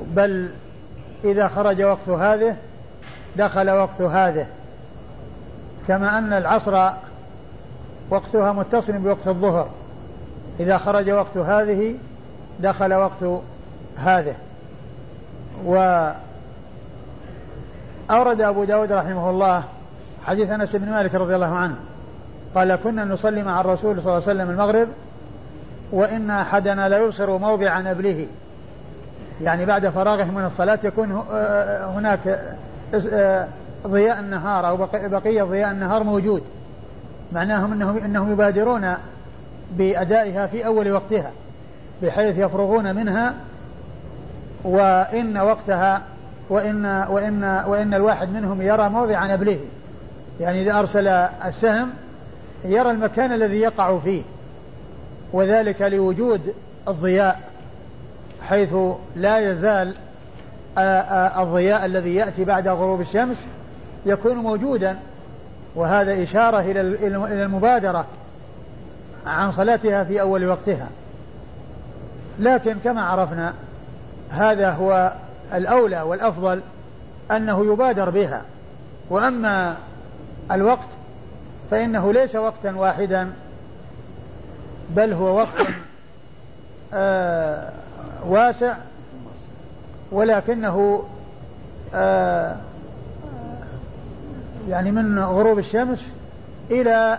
بل إذا خرج وقت هذه دخل وقت هذه. كما أن العصر وقتها متصل بوقت الظهر. إذا خرج وقت هذه دخل وقت هذه. و أورد أبو داود رحمه الله حديث أنس بن مالك رضي الله عنه. قال كنا نصلي مع الرسول صلى الله عليه وسلم المغرب وإن أحدنا لا يبصر موضع نبله. يعني بعد فراغه من الصلاة يكون هناك ضياء النهار أو بقية ضياء النهار موجود. معناهم أنهم, إنهم يبادرون بأدائها في أول وقتها بحيث يفرغون منها وإن وقتها وإن وإن وإن الواحد منهم يرى موضع نبله يعني إذا أرسل السهم يرى المكان الذي يقع فيه وذلك لوجود الضياء. حيث لا يزال الضياء الذي يأتي بعد غروب الشمس يكون موجودا وهذا إشارة إلى المبادرة عن صلاتها في أول وقتها. لكن كما عرفنا هذا هو الأولى والأفضل أنه يبادر بها. وأما الوقت فإنه ليس وقتا واحدا بل هو وقت آه واسع ولكنه آه يعني من غروب الشمس إلى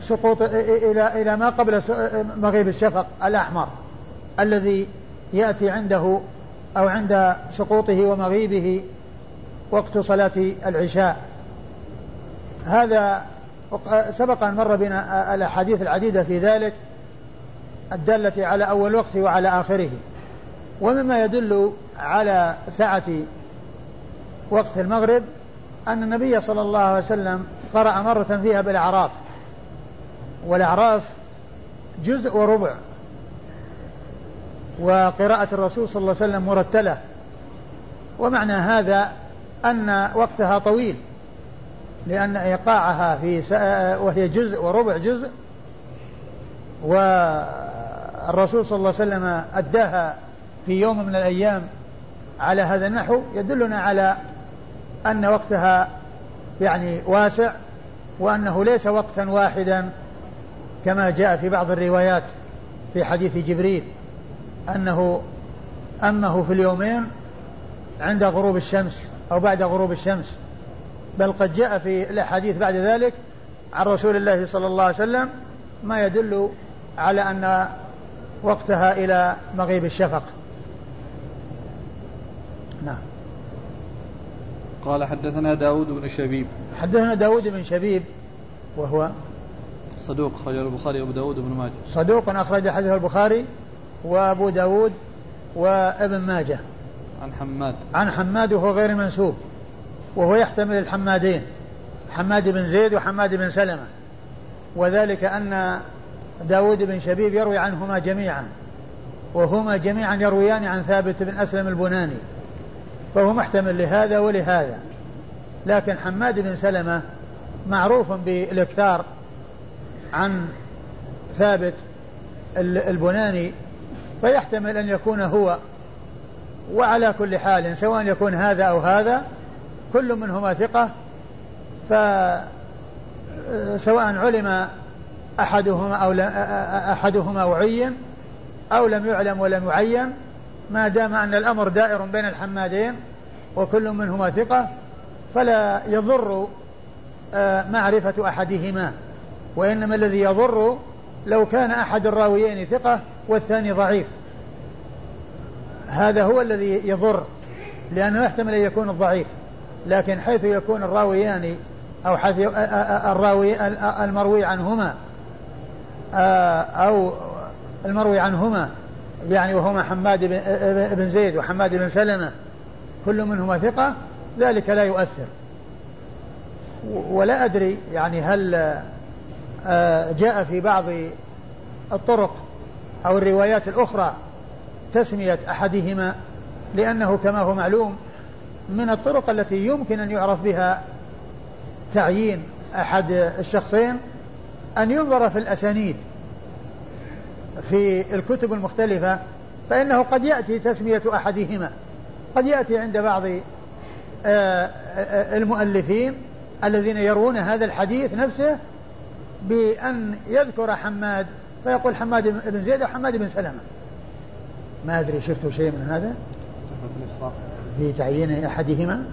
سقوط إلى إلى ما قبل مغيب الشفق الأحمر الذي يأتي عنده أو عند سقوطه ومغيبه وقت صلاة العشاء. هذا سبق أن مر بنا الأحاديث العديدة في ذلك. الدالة على أول وقت وعلى آخره. ومما يدل على سعة وقت المغرب أن النبي صلى الله عليه وسلم قرأ مرة فيها بالأعراف. والأعراف جزء وربع. وقراءة الرسول صلى الله عليه وسلم مرتلة. ومعنى هذا أن وقتها طويل. لأن إيقاعها في وهي جزء وربع جزء. والرسول صلى الله عليه وسلم أداها في يوم من الأيام على هذا النحو يدلنا على أن وقتها يعني واسع وأنه ليس وقتا واحدا كما جاء في بعض الروايات في حديث جبريل أنه أمه في اليومين عند غروب الشمس أو بعد غروب الشمس. بل قد جاء في الأحاديث بعد ذلك عن رسول الله صلى الله عليه وسلم ما يدل على أن وقتها إلى مغيب الشفق. نعم. قال حدثنا داود بن شبيب. حدثنا داود بن شبيب وهو صدوق أخرجه البخاري وأبو داود بن ماجه. صدوق أخرج حديث البخاري وأبو داود وابن ماجه. عن حماد. عن حماد وهو غير منسوب وهو يحتمل الحمادين حماد بن زيد وحماد بن سلمة وذلك أن داود بن شبيب يروي عنهما جميعا وهما جميعا يرويان عن ثابت بن أسلم البناني فهو محتمل لهذا ولهذا. لكن حماد بن سلمة معروف بالإكثار عن ثابت البناني فيحتمل أن يكون هو. وعلى كل حال سواء يكون هذا أو هذا كل منهما ثقة فسواء علم أحدهما أو أحدهما وعين أو لم يعلم ولم يعين ما دام أن الأمر دائر بين الحمادين وكل منهما ثقة فلا يضر آه، معرفة أحدهما وإنما الذي يضر لو كان أحد الراويين ثقة والثاني ضعيف. هذا هو الذي يضر لأنه يحتمل أن يكون الضعيف لكن حيث يكون الراويان أو حيث الراوي المروي عنهما أو المروي عنهما يعني وهما حماد بن زيد وحماد بن سلمة كل منهما ثقة ذلك لا يؤثر. ولا أدري يعني هل جاء في بعض الطرق أو الروايات الأخرى تسمية أحدهما لأنه كما هو معلوم من الطرق التي يمكن أن يعرف بها تعيين أحد الشخصين أن ينظر في الأسانيد في الكتب المختلفة فإنه قد يأتي تسمية أحدهما. قد يأتي عند بعض آه، آه، المؤلفين الذين يروون هذا الحديث نفسه بأن يذكر حماد فيقول حماد بن زيد أو حماد بن سلمة. ما أدري شفتوا شيء من هذا؟ في تعيين أحدهما؟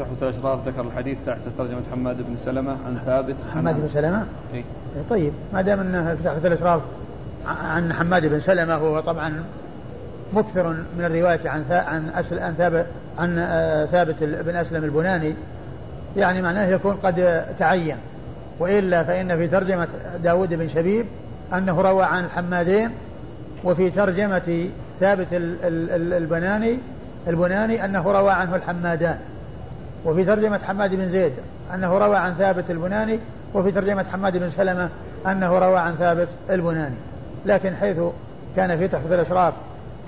تحفة الأشراف ذكر الحديث تحت ترجمة حماد بن سلمة عن ثابت. حماد بن سلمة؟ إيه؟ طيب. ما دام أنه في تحفة الأشراف عن حماد بن سلمة وهو طبعا مكثر من الرواية عن عن عن ثابت عن آه، ثابت بن أسلم البناني. يعني معناه يكون قد تعين. وإلا فإن في ترجمة داود بن شبيب أنه روى عن الحمادين وفي ترجمة ثابت البناني البناني أنه روى عنه الحمادان. وفي ترجمة حماد بن زيد أنه روى عن ثابت البناني وفي ترجمة حماد بن سلمة أنه روى عن ثابت البناني. لكن حيث كان في تحفة الأشراف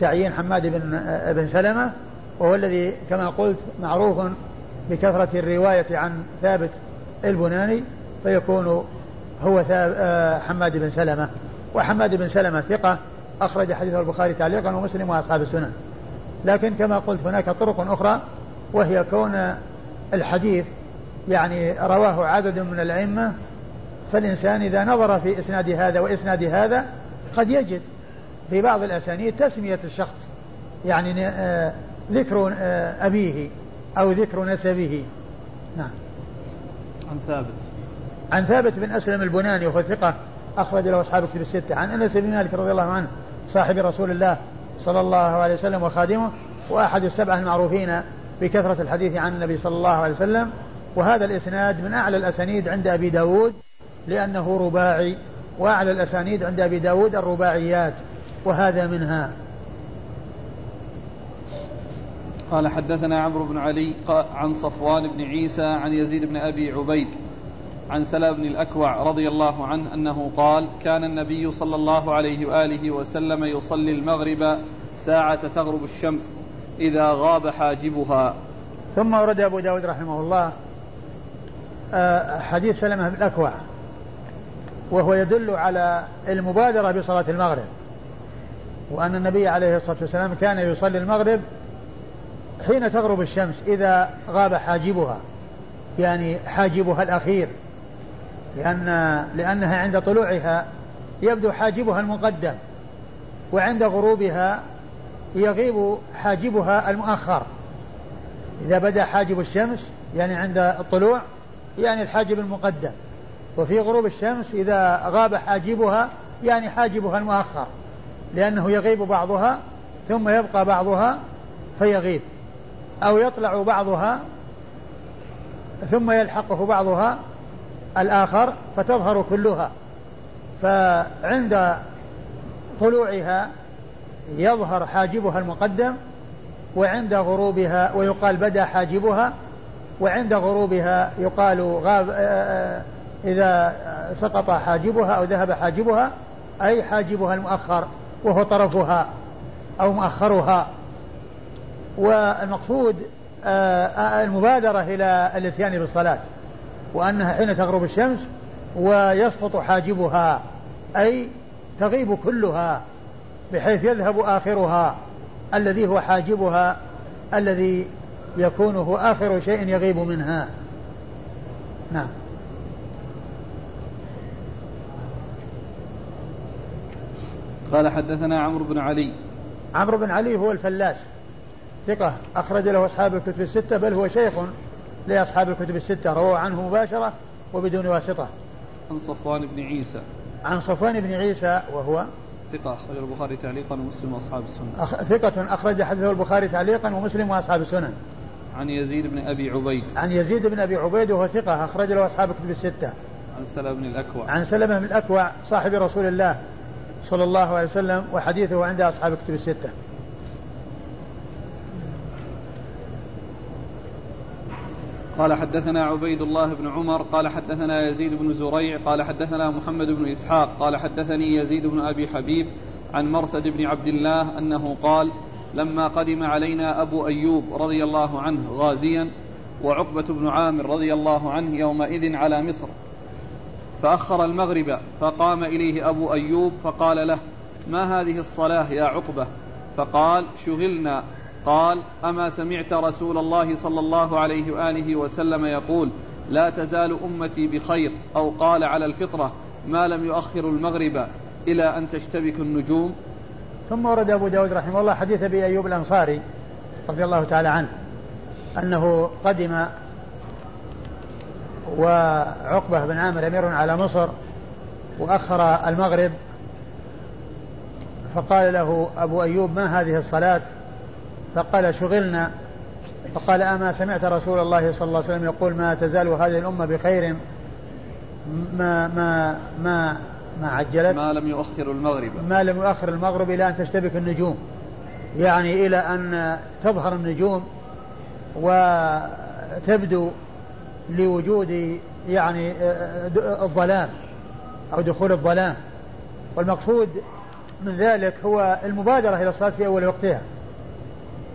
تعيين حماد بن بن سلمة وهو الذي كما قلت معروف بكثرة الرواية عن ثابت البناني فيكون هو آه، حماد بن سلمة. وحماد بن سلمة ثقة أخرج حديث البخاري تعليقا ومسلم وأصحاب السنن لكن كما قلت هناك طرق أخرى وهي كون الحديث يعني رواه عدد من الأئمة فالإنسان إذا نظر في إسناد هذا وإسناد هذا قد يجد في بعض الأسانيد تسمية الشخص يعني آه، ذكر آه، أبيه أو ذكر نسبه. نعم. عن ثابت. عن ثابت بن أسلم البناني وهو ثقة أخرج له أصحاب كتب الستة عن أنس بن مالك رضي الله عنه صاحب رسول الله صلى الله عليه وسلم وخادمه وأحد السبعة المعروفين بكثرة الحديث عن النبي صلى الله عليه وسلم وهذا الإسناد من أعلى الأسانيد عند أبي داود لأنه رباعي وأعلى الأسانيد عند أبي داود الرباعيات وهذا منها. قال حدثنا عمرو بن علي عن صفوان بن عيسى عن يزيد بن أبي عبيد عن سلا بن الأكوع رضي الله عنه أنه قال كان النبي صلى الله عليه وآله وسلم يصلي المغرب ساعة تغرب الشمس. إذا غاب حاجبها. ثم ورد أبو داود رحمه الله آه، حديث سلمة بن الأكوع وهو يدل على المبادرة بصلاة المغرب وأن النبي عليه الصلاة والسلام كان يصلي المغرب حين تغرب الشمس إذا غاب حاجبها يعني حاجبها الأخير لأن لأنها عند طلوعها يبدو حاجبها المقدم وعند غروبها يغيب حاجبها المؤخر. إذا بدأ حاجب الشمس يعني عند الطلوع يعني الحاجب المقدم. وفي غروب الشمس إذا غاب حاجبها يعني حاجبها المؤخر. لأنه يغيب بعضها ثم يبقى بعضها فيغيب. أو يطلع بعضها ثم يلحقه بعضها الآخر فتظهر كلها. فعند طلوعها يظهر حاجبها المقدم وعند غروبها ويقال بدا حاجبها وعند غروبها يقال غاب آه، آه، إذا سقط حاجبها أو ذهب حاجبها أي حاجبها المؤخر وهو طرفها أو مؤخرها. والمقصود آه، المبادرة إلى الإتيان بالصلاة وأنها حين تغرب الشمس ويسقط حاجبها أي تغيب كلها. بحيث يذهب آخرها الذي هو حاجبها الذي يكون هو آخر شيء يغيب منها. نعم. قال حدثنا عمرو بن علي. عمرو بن علي هو الفلاس. ثقة أخرج له أصحاب الكتب الستة بل هو شيخ لأصحاب الكتب الستة. رووا عنه مباشرة وبدون واسطة. عن صفوان بن عيسى. عن صفوان بن عيسى وهو ثقة أخرج البخاري تعليقا ومسلم وأصحاب السنن أخ... ثقة أخرج حديثه البخاري تعليقا ومسلم وأصحاب السنن عن يزيد بن أبي عبيد. عن يزيد بن أبي عبيد وهو ثقة أخرج له أصحاب الكتب الستة. عن سلمة بن الأكوع. عن سلمة بن الأكوع صاحب رسول الله صلى الله عليه وسلم وحديثه عند أصحاب الكتب الستة. قال حدثنا عبيد الله بن عمر قال حدثنا يزيد بن زريع قال حدثنا محمد بن إسحاق قال حدثني يزيد بن أبي حبيب عن مرثد بن عبد الله أنه قال لما قدم علينا أبو أيوب رضي الله عنه غازيا وعقبة بن عامر رضي الله عنه يومئذ على مصر فأخر المغرب فقام إليه أبو أيوب فقال له ما هذه الصلاة يا عقبة؟ فقال شغلنا قال أما سمعت رسول الله صلى الله عليه وآله وسلم يقول لا تزال أمتي بخير أو قال على الفطرة ما لم يؤخر المغرب إلى أن تشتبك النجوم. ثم ورد أبو داود رحمه الله حديث أبي أيوب الأنصاري رضي الله تعالى عنه أنه قدم وعقبة بن عامر أمير على مصر وأخر المغرب فقال له أبو أيوب ما هذه الصلاة؟ فقال شغلنا. فقال أما سمعت رسول الله صلى الله عليه وسلم يقول ما تزال هذه الأمة بخير؟ ما ما ما ما عجلت. ما لم يؤخر المغرب. ما لم يؤخر المغرب إلى أن تشتبك النجوم. يعني إلى أن تظهر النجوم وتبدو لوجود يعني الظلام أو دخول الظلام. والمقصود من ذلك هو المبادرة إلى الصلاة في أول وقتها.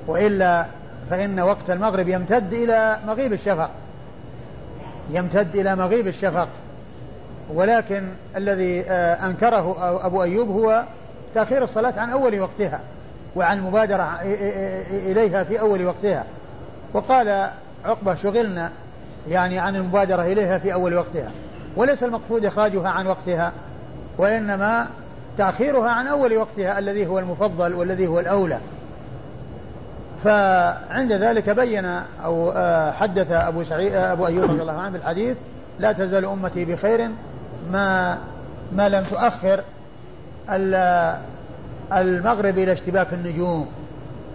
وإلا فإن وقت المغرب يمتد إلى مغيب الشفق. يمتد إلى مغيب الشفق. ولكن الذي آه، أنكره أبو أيوب هو تأخير الصلاة عن أول وقتها وعن المبادرة إليها في أول وقتها. وقال عقبة شغلنا يعني عن المبادرة إليها في أول وقتها. وليس المقصود إخراجها عن وقتها وإنما تأخيرها عن أول وقتها الذي هو المفضل والذي هو الأولى. فعند ذلك بين أو آه، حدث أبو سعيد آه، أبو أيوب رضي الله عنه بالحديث لا تزال أمتي بخير ما ما لم تؤخر المغرب إلى اشتباك النجوم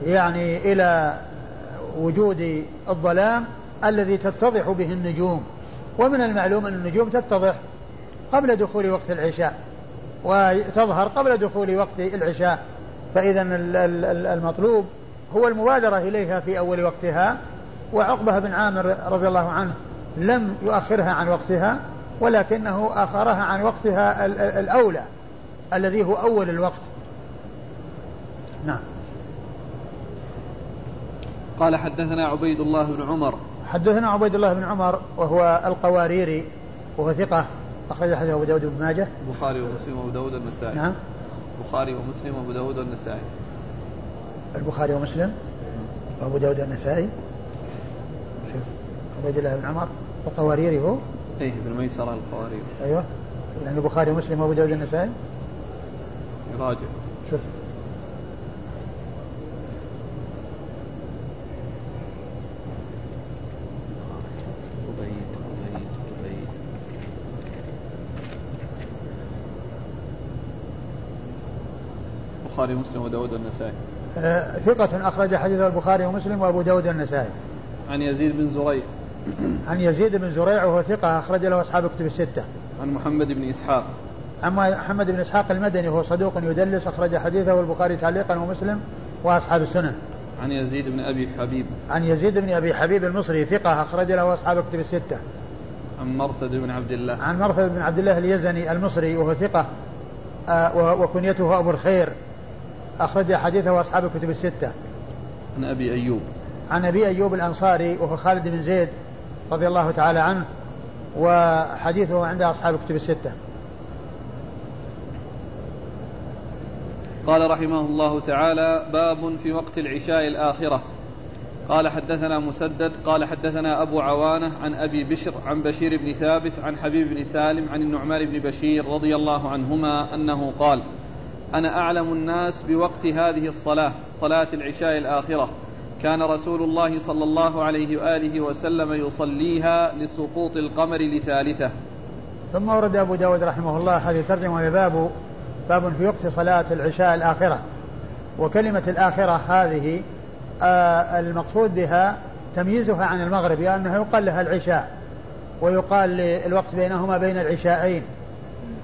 يعني إلى وجود الظلام الذي تتضح به النجوم. ومن المعلوم أن النجوم تتضح قبل دخول وقت العشاء وتظهر قبل دخول وقت العشاء فإذا المطلوب هو المبادرة إليها في أول وقتها وعقبة بن عامر رضي الله عنه لم يؤخرها عن وقتها ولكنه أخرها عن وقتها الأولى الذي هو أول الوقت. نعم. قال حدثنا عبيد الله بن عمر. حدثنا عبيد الله بن عمر وهو القواريري وهو ثقة أخرج حديث أبو داود بن ماجه. البخاري ومسلم وأبو داود والنسائي. نعم. البخاري ومسلم وأبو داود والنسائي. البخاري ومسلم وأبو داود والنسائي. شوف عبيد الله بن عمر القواريري هو؟ إيه ابن ميسرة القواريري أيوه. يعني البخاري ومسلم وابو داود النسائي راجع شوف. البخاري ومسلم وداود النسائي ثقة أخرج حديث البخاري ومسلم وأبو داود النسائي عن يزيد بن زريع. عن يزيد بن زريع وهو ثقة أخرج له أصحاب كتب الستة. عن محمد بن إسحاق. عن محمد بن إسحاق المدني وهو صدوق يدلس أخرج حديثه البخاري تعليقا ومسلم وأصحاب السنن. عن يزيد بن أبي حبيب. عن يزيد بن أبي حبيب المصري ثقة أخرج له أصحاب كتب الستة. عن مرثد بن عبد الله. عن مرثد بن عبد الله اليزني المصري وهو ثقة آه وكنيته أبو الخير. أخرج حديثه أصحاب الكتب الستة. عن أبي أيوب. عن أبي أيوب الأنصاري وهو خالد بن زيد رضي الله تعالى عنه وحديثه عند أصحاب الكتب الستة. قال رحمه الله تعالى باب في وقت العشاء الآخرة قال حدثنا مسدد قال حدثنا أبو عوانة عن أبي بشر عن بشير بن ثابت عن حبيب بن سالم عن النعمان بن بشير رضي الله عنهما أنه قال أنا أعلم الناس بوقت هذه الصلاة صلاة العشاء الآخرة. كان رسول الله صلى الله عليه وآله وسلم يصليها لسقوط القمر لثالثة. ثم ورد أبو داود رحمه الله هذه ترجمة باب باب في وقت صلاة العشاء الآخرة. وكلمة الآخرة هذه آه المقصود بها تمييزها عن المغرب لأنه يقال لها العشاء ويقال الوقت بينهما بين العشاءين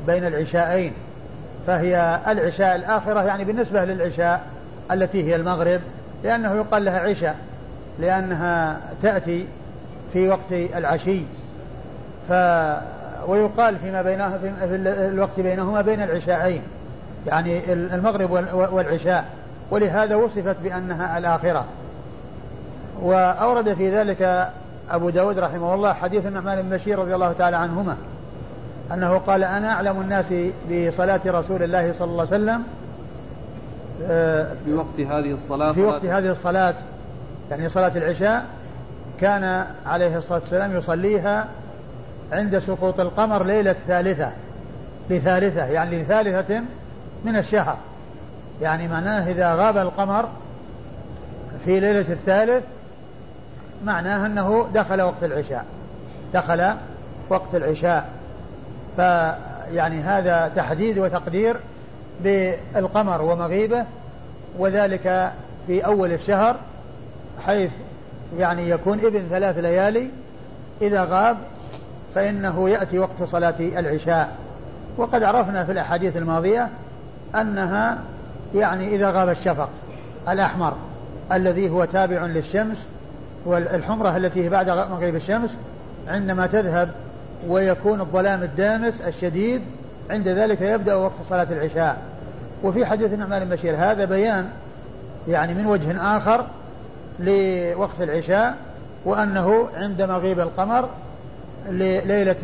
بين العشاءين. فهي العشاء الآخرة يعني بالنسبة للعشاء التي هي المغرب لأنه يقال لها عشاء لأنها تأتي في وقت العشي. ف ويقال فيما بينها في الوقت بينهما بين العشاءين يعني المغرب والعشاء. ولهذا وصفت بأنها الآخرة. وأورد في ذلك أبو داود رحمه الله حديث النعمان بن بشير رضي الله تعالى عنهما. أنه قال أنا أعلم الناس بصلاة رسول الله صلى الله عليه وسلم آه، في وقت هذه الصلاة في وقت هذه الصلاة يعني صلاة العشاء كان عليه الصلاة والسلام يصليها عند سقوط القمر ليلة ثالثة لثالثة يعني لثالثة من الشهر. يعني معناه إذا غاب القمر في ليلة الثالث معناه أنه دخل وقت العشاء دخل وقت العشاء. فيعني هذا تحديد وتقدير بالقمر ومغيبه وذلك في أول الشهر حيث يعني يكون ابن ثلاث ليالي. إذا غاب فإنه يأتي وقت صلاة العشاء. وقد عرفنا في الأحاديث الماضية أنها يعني إذا غاب الشفق الأحمر الذي هو تابع للشمس والحمرة التي بعد مغيب الشمس عندما تذهب ويكون الظلام الدامس الشديد عند ذلك يبدأ وقت صلاة العشاء. وفي حديث النعمان بن بشير هذا بيان يعني من وجه آخر لوقت العشاء وأنه عند مغيب القمر لليلة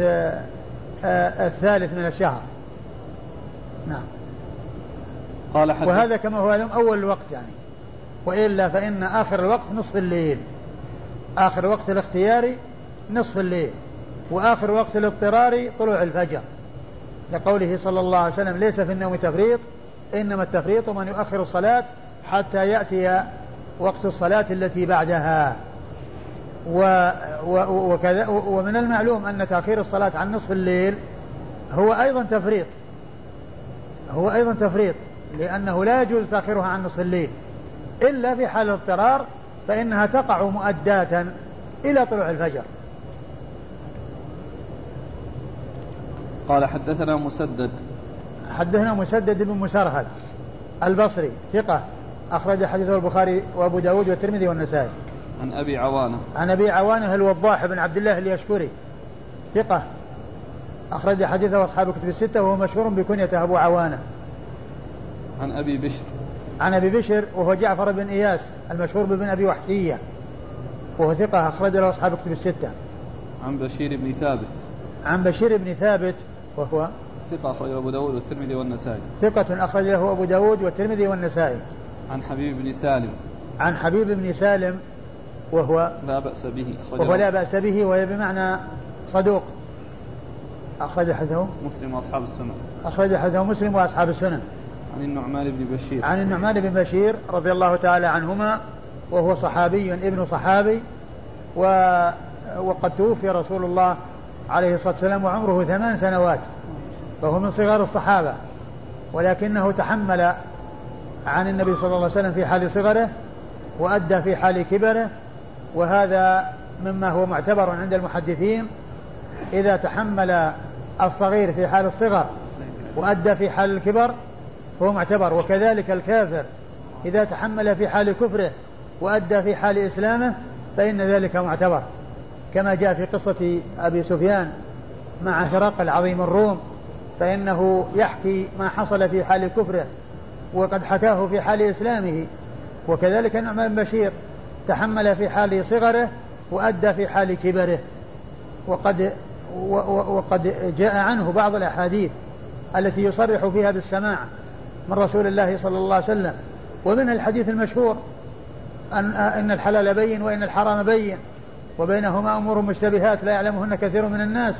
آه، الثالث من الشهر. نعم. قال حدث وهذا كما هو يوم أول الوقت يعني. وإلا فإن آخر الوقت نصف الليل. آخر وقت الاختياري نصف الليل. وآخر وقت الاضطراري طلوع الفجر. لقوله صلى الله عليه وسلم ليس في النوم تفريط إنما التفريط من يؤخر الصلاة حتى يأتي وقت الصلاة التي بعدها. و و وكذا ومن المعلوم أن تأخير الصلاة عن نصف الليل هو أيضا تفريط. هو أيضا تفريط لأنه لا يجوز تأخيرها عن نصف الليل. إلا في حال الاضطرار فإنها تقع مؤداة إلى طلوع الفجر. قال حدثنا مسدد. حدثنا مسدد بن مسرهد البصري ثقة أخرج حديثه البخاري وأبو داود والترمذي والنسائي. عن أبي عوانة. عن أبي عوانة الوضاح بن عبد الله اليشكري ثقة أخرج حديثه أصحاب الكتب الستة وهو مشهور بكنيته أبو عوانة. عن أبي بشر. عن أبي بشر وهو جعفر بن إياس المشهور بابن أبي وحشية وهو ثقة أخرج له أصحاب الكتب الستة. عن بشير بن ثابت. عن بشير بن ثابت وهو ثقة أخرجه أبو داود والترمذي والنسائي. ثقة أخرج له أبو داود والترمذي والنسائي. عن حبيب بن سالم. عن حبيب بن سالم وهو لا بأس به وهو لا بأس به وهي بمعنى صدوق. أخرج حديثه مسلم وأصحاب السنن أخرج حديثه مسلم وأصحاب السنن عن النعمان بن بشير. عن النعمان بن بشير رضي الله تعالى عنهما وهو صحابي ابن صحابي و وقد توفي رسول الله عليه الصلاة والسلام وعمره ثمان سنوات فهو من صغار الصحابة ولكنه تحمل عن النبي صلى الله عليه وسلم في حال صغره وأدى في حال كبره وهذا مما هو معتبر عند المحدثين إذا تحمل الصغير في حال الصغر وأدى في حال الكبر هو معتبر. وكذلك الكافر إذا تحمل في حال كفره وأدى في حال إسلامه فإن ذلك معتبر. كما جاء في قصة أبي سفيان مع هرقل عظيم الروم فإنه يحكي ما حصل في حال كفره وقد حكاه في حال إسلامه. وكذلك نعمان بشير تحمل في حال صغره وأدى في حال كبره. وقد وقد جاء عنه بعض الأحاديث التي يصرح فيها بالسماع من رسول الله صلى الله عليه وسلم. ومن الحديث المشهور أن إن الحلال بين وإن الحرام بين. وبينهما أمور مشتبهات لا يعلمهن كثير من الناس.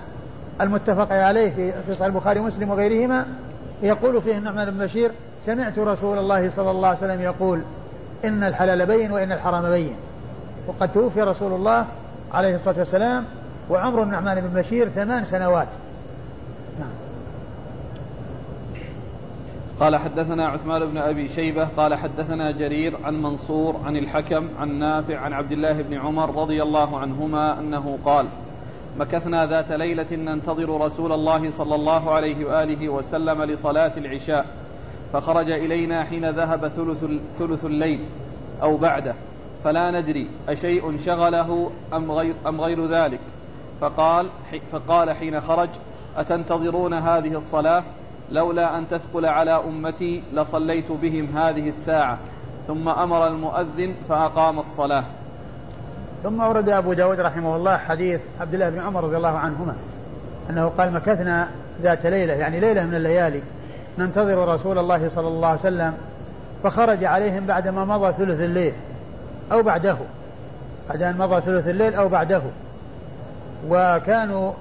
المتفق عليه في صحيح البخاري ومسلم وغيرهما. يقول فيه النعمان بن بشير سمعت رسول الله صلى الله عليه وسلم يقول إن الحلال بين وإن الحرام بين. وقد توفي رسول الله عليه الصلاة والسلام وعمر النعمان بن بشير ثمان سنوات. قال حدثنا عثمان بن أبي شيبة قال حدثنا جرير عن منصور عن الحكم عن نافع عن عبد الله بن عمر رضي الله عنهما أنه قال مكثنا ذات ليلة ننتظر رسول الله صلى الله عليه وآله وسلم لصلاة العشاء فخرج إلينا حين ذهب ثلث ثلث الليل أو بعده فلا ندري أشيء شغله أم غير, أم غير ذلك فقال فقال حين خرج أتنتظرون هذه الصلاة؟ لولا أن تثقل على أمتي لصليت بهم هذه الساعة. ثم أمر المؤذن فأقام الصلاة. ثم ورد أبو داود رحمه الله حديث عبد الله بن عمر رضي الله عنهما أنه قال مكثنا ذات ليلة يعني ليلة من الليالي ننتظر رسول الله صلى الله عليه وسلم فخرج عليهم بعدما مضى ثلث الليل أو بعده بعد أن مضى ثلث الليل أو بعده. وكانوا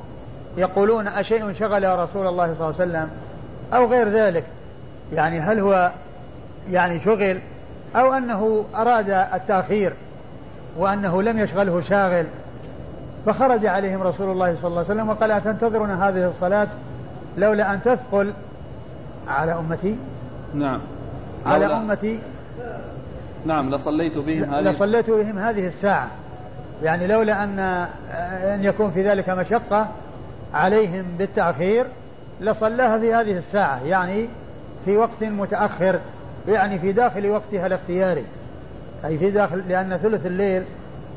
يقولون أشيء شغل رسول الله صلى الله عليه وسلم؟ أو غير ذلك. يعني هل هو يعني شغل أو أنه أراد التأخير وأنه لم يشغله شاغل فخرج عليهم رسول الله صلى الله عليه وسلم وقال أتنتظرون هذه الصلاة لولا أن تثقل على أمتي؟ نعم. على أمتي؟ نعم لصليت بهم هذه لصليت بهم هذه الساعة. يعني لولا أن أن يكون في ذلك مشقة عليهم بالتأخير لصلاها في هذه الساعة يعني في وقت متأخر يعني في داخل وقتها الاختياري. أي في داخل لأن ثلث الليل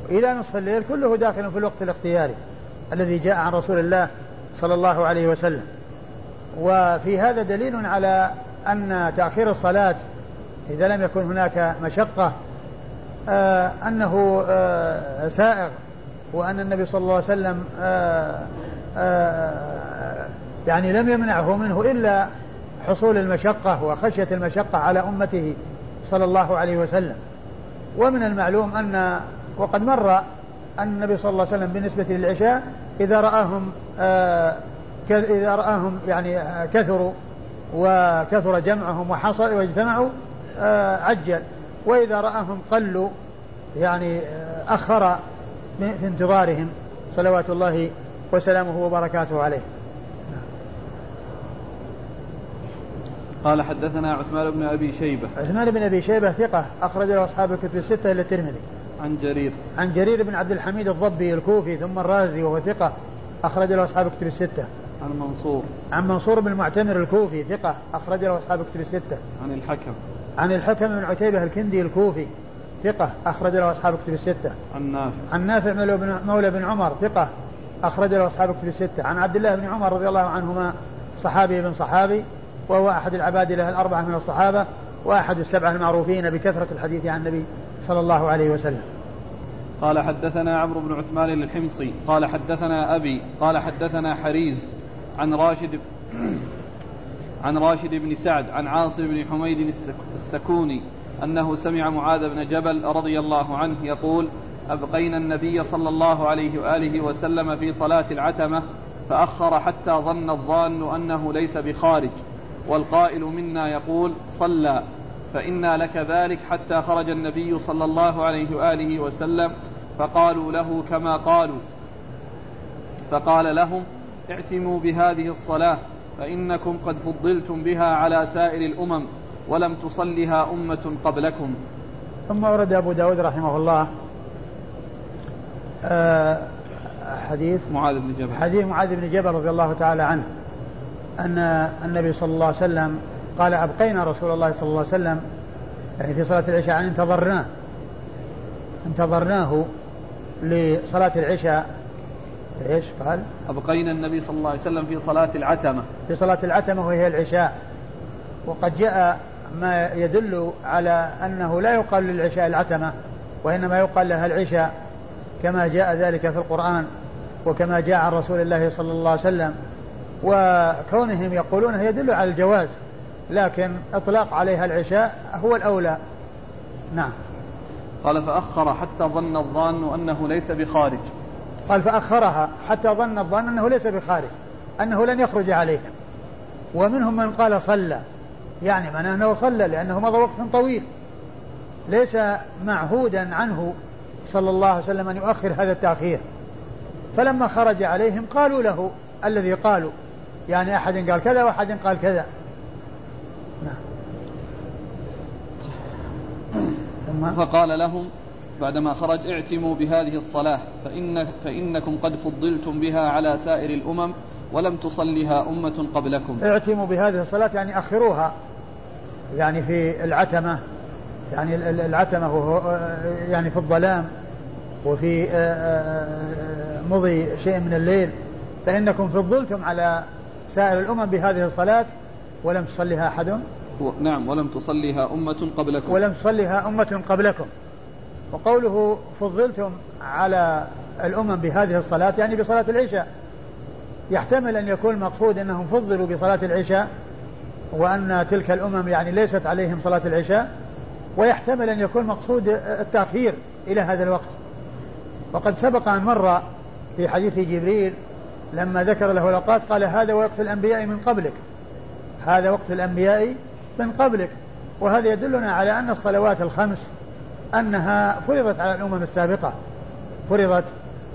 إلى نصف الليل كله داخل في الوقت الاختياري الذي جاء عن رسول الله صلى الله عليه وسلم. وفي هذا دليل على أن تأخير الصلاة إذا لم يكن هناك مشقة آه أنه آه سائغ وأن النبي صلى الله عليه وسلم آه آه يعني لم يمنعه منه إلا حصول المشقة وخشية المشقة على أمته صلى الله عليه وسلم. ومن المعلوم أن وقد مر أن النبي صلى الله عليه وسلم بالنسبة للعشاء إذا رآهم آه إذا رآهم يعني كثروا وكثر جمعهم وحصل واجتمعوا آه عجل. وإذا رآهم قلوا يعني آه أخر في انتظارهم صلوات الله وسلامه وبركاته عليه. قال حدثنا عثمان بن أبي شيبة. عثمان بن أبي شيبة ثقة اخرج له أصحاب الكتب الستة إلى الترمذي. عن جرير. عن جرير بن عبد الحميد الضبي الكوفي ثم الرازي وهو ثقة اخرج له أصحاب الكتب الستة. عن منصور. عن منصور بن المعتمر الكوفي ثقة اخرج له أصحاب الكتب الستة. عن الحكم. عن الحكم بن عتيبة الكندي الكوفي ثقة أخرج له أصحاب الكتب الستة. عن نافع. عن نافع مولى بن عمر ثقة أخرج له أصحاب الكتب الستة. عن عبد الله بن عمر رضي الله عنهما صحابي بن صحابي. وهو أحد العباد له الأربعة من الصحابة وأحد السبعة المعروفين بكثرة الحديث عن النبي صلى الله عليه وسلم. قال حدثنا عمرو بن عثمان الحمصي قال حدثنا أبي قال حدثنا حريز عن راشد عن راشد بن سعد عن عاصم بن حميد السكوني أنه سمع معاذ بن جبل رضي الله عنه يقول أبقينا النبي صلى الله عليه وآله وسلم في صلاة العتمة فأخر حتى ظن الظان أنه ليس بخارج. والقائل منا يقول صلى فإنا لك ذلك حتى خرج النبي صلى الله عليه وآله وسلم فقالوا له كما قالوا. فقال لهم اعتموا بهذه الصلاة فإنكم قد فضلتم بها على سائر الأمم ولم تصلها أمة قبلكم. ثم ورد أبو داود رحمه الله آه حديث معاذ بن جبل. حديث معاذ بن جبل رضي الله تعالى عنه. أن النبي صلى الله عليه وسلم قال أبقينا رسول الله صلى الله عليه وسلم يعني في صلاة العشاء انتظرناه. انتظرناه لصلاة العشاء. إيش قال؟ أبقينا النبي صلى الله عليه وسلم في صلاة العتمة. في صلاة العتمة وهي العشاء. وقد جاء ما يدل على أنه لا يقال للعشاء العتمة وإنما يقال لها العشاء كما جاء ذلك في القرآن وكما جاء عن رسول الله صلى الله عليه وسلم. وكونهم يقولونه يدل على الجواز لكن إطلاق عليها العشاء هو الأولى. نعم. قال فأخر حتى ظن الظان أنه ليس بخارج. قال فأخرها حتى ظن الظان أنه ليس بخارج أنه لن يخرج عليهم ومنهم من قال صلى يعني معناه أنه صلى لأنه مضى وقت طويل. ليس معهودا عنه صلى الله عليه وسلم أن يؤخر هذا التأخير. فلما خرج عليهم قالوا له الذي قالوا يعني أحد قال كذا وأحد قال كذا. نعم. فقال لهم بعدما خرج اعتموا بهذه الصلاة فإن فإنكم قد فضلتم بها على سائر الأمم ولم تصلها أمة قبلكم. اعتموا بهذه الصلاة يعني أخروها. يعني في العتمة يعني العتمة وهو يعني في الظلام وفي آه، آه، آه، مضي شيء من الليل. فإنكم فضلتم على سائر الأمم بهذه الصلاة ولم تصليها أحد. نعم ولم تصليها أمة قبلكم. ولم تصليها أمة قبلكم. وقوله فضلتم على الأمم بهذه الصلاة يعني بصلاة العشاء. يحتمل أن يكون المقصود أنهم فضلوا بصلاة العشاء وأن تلك الأمم يعني ليست عليهم صلاة العشاء. ويحتمل أن يكون مقصود التأخير إلى هذا الوقت. وقد سبق أن مر في حديث جبريل لما ذكر له الأوقات قال هذا وقت الأنبياء من قبلك. هذا وقت الأنبياء من قبلك. وهذا يدلنا على أن الصلوات الخمس أنها فرضت على الأمم السابقة. فرضت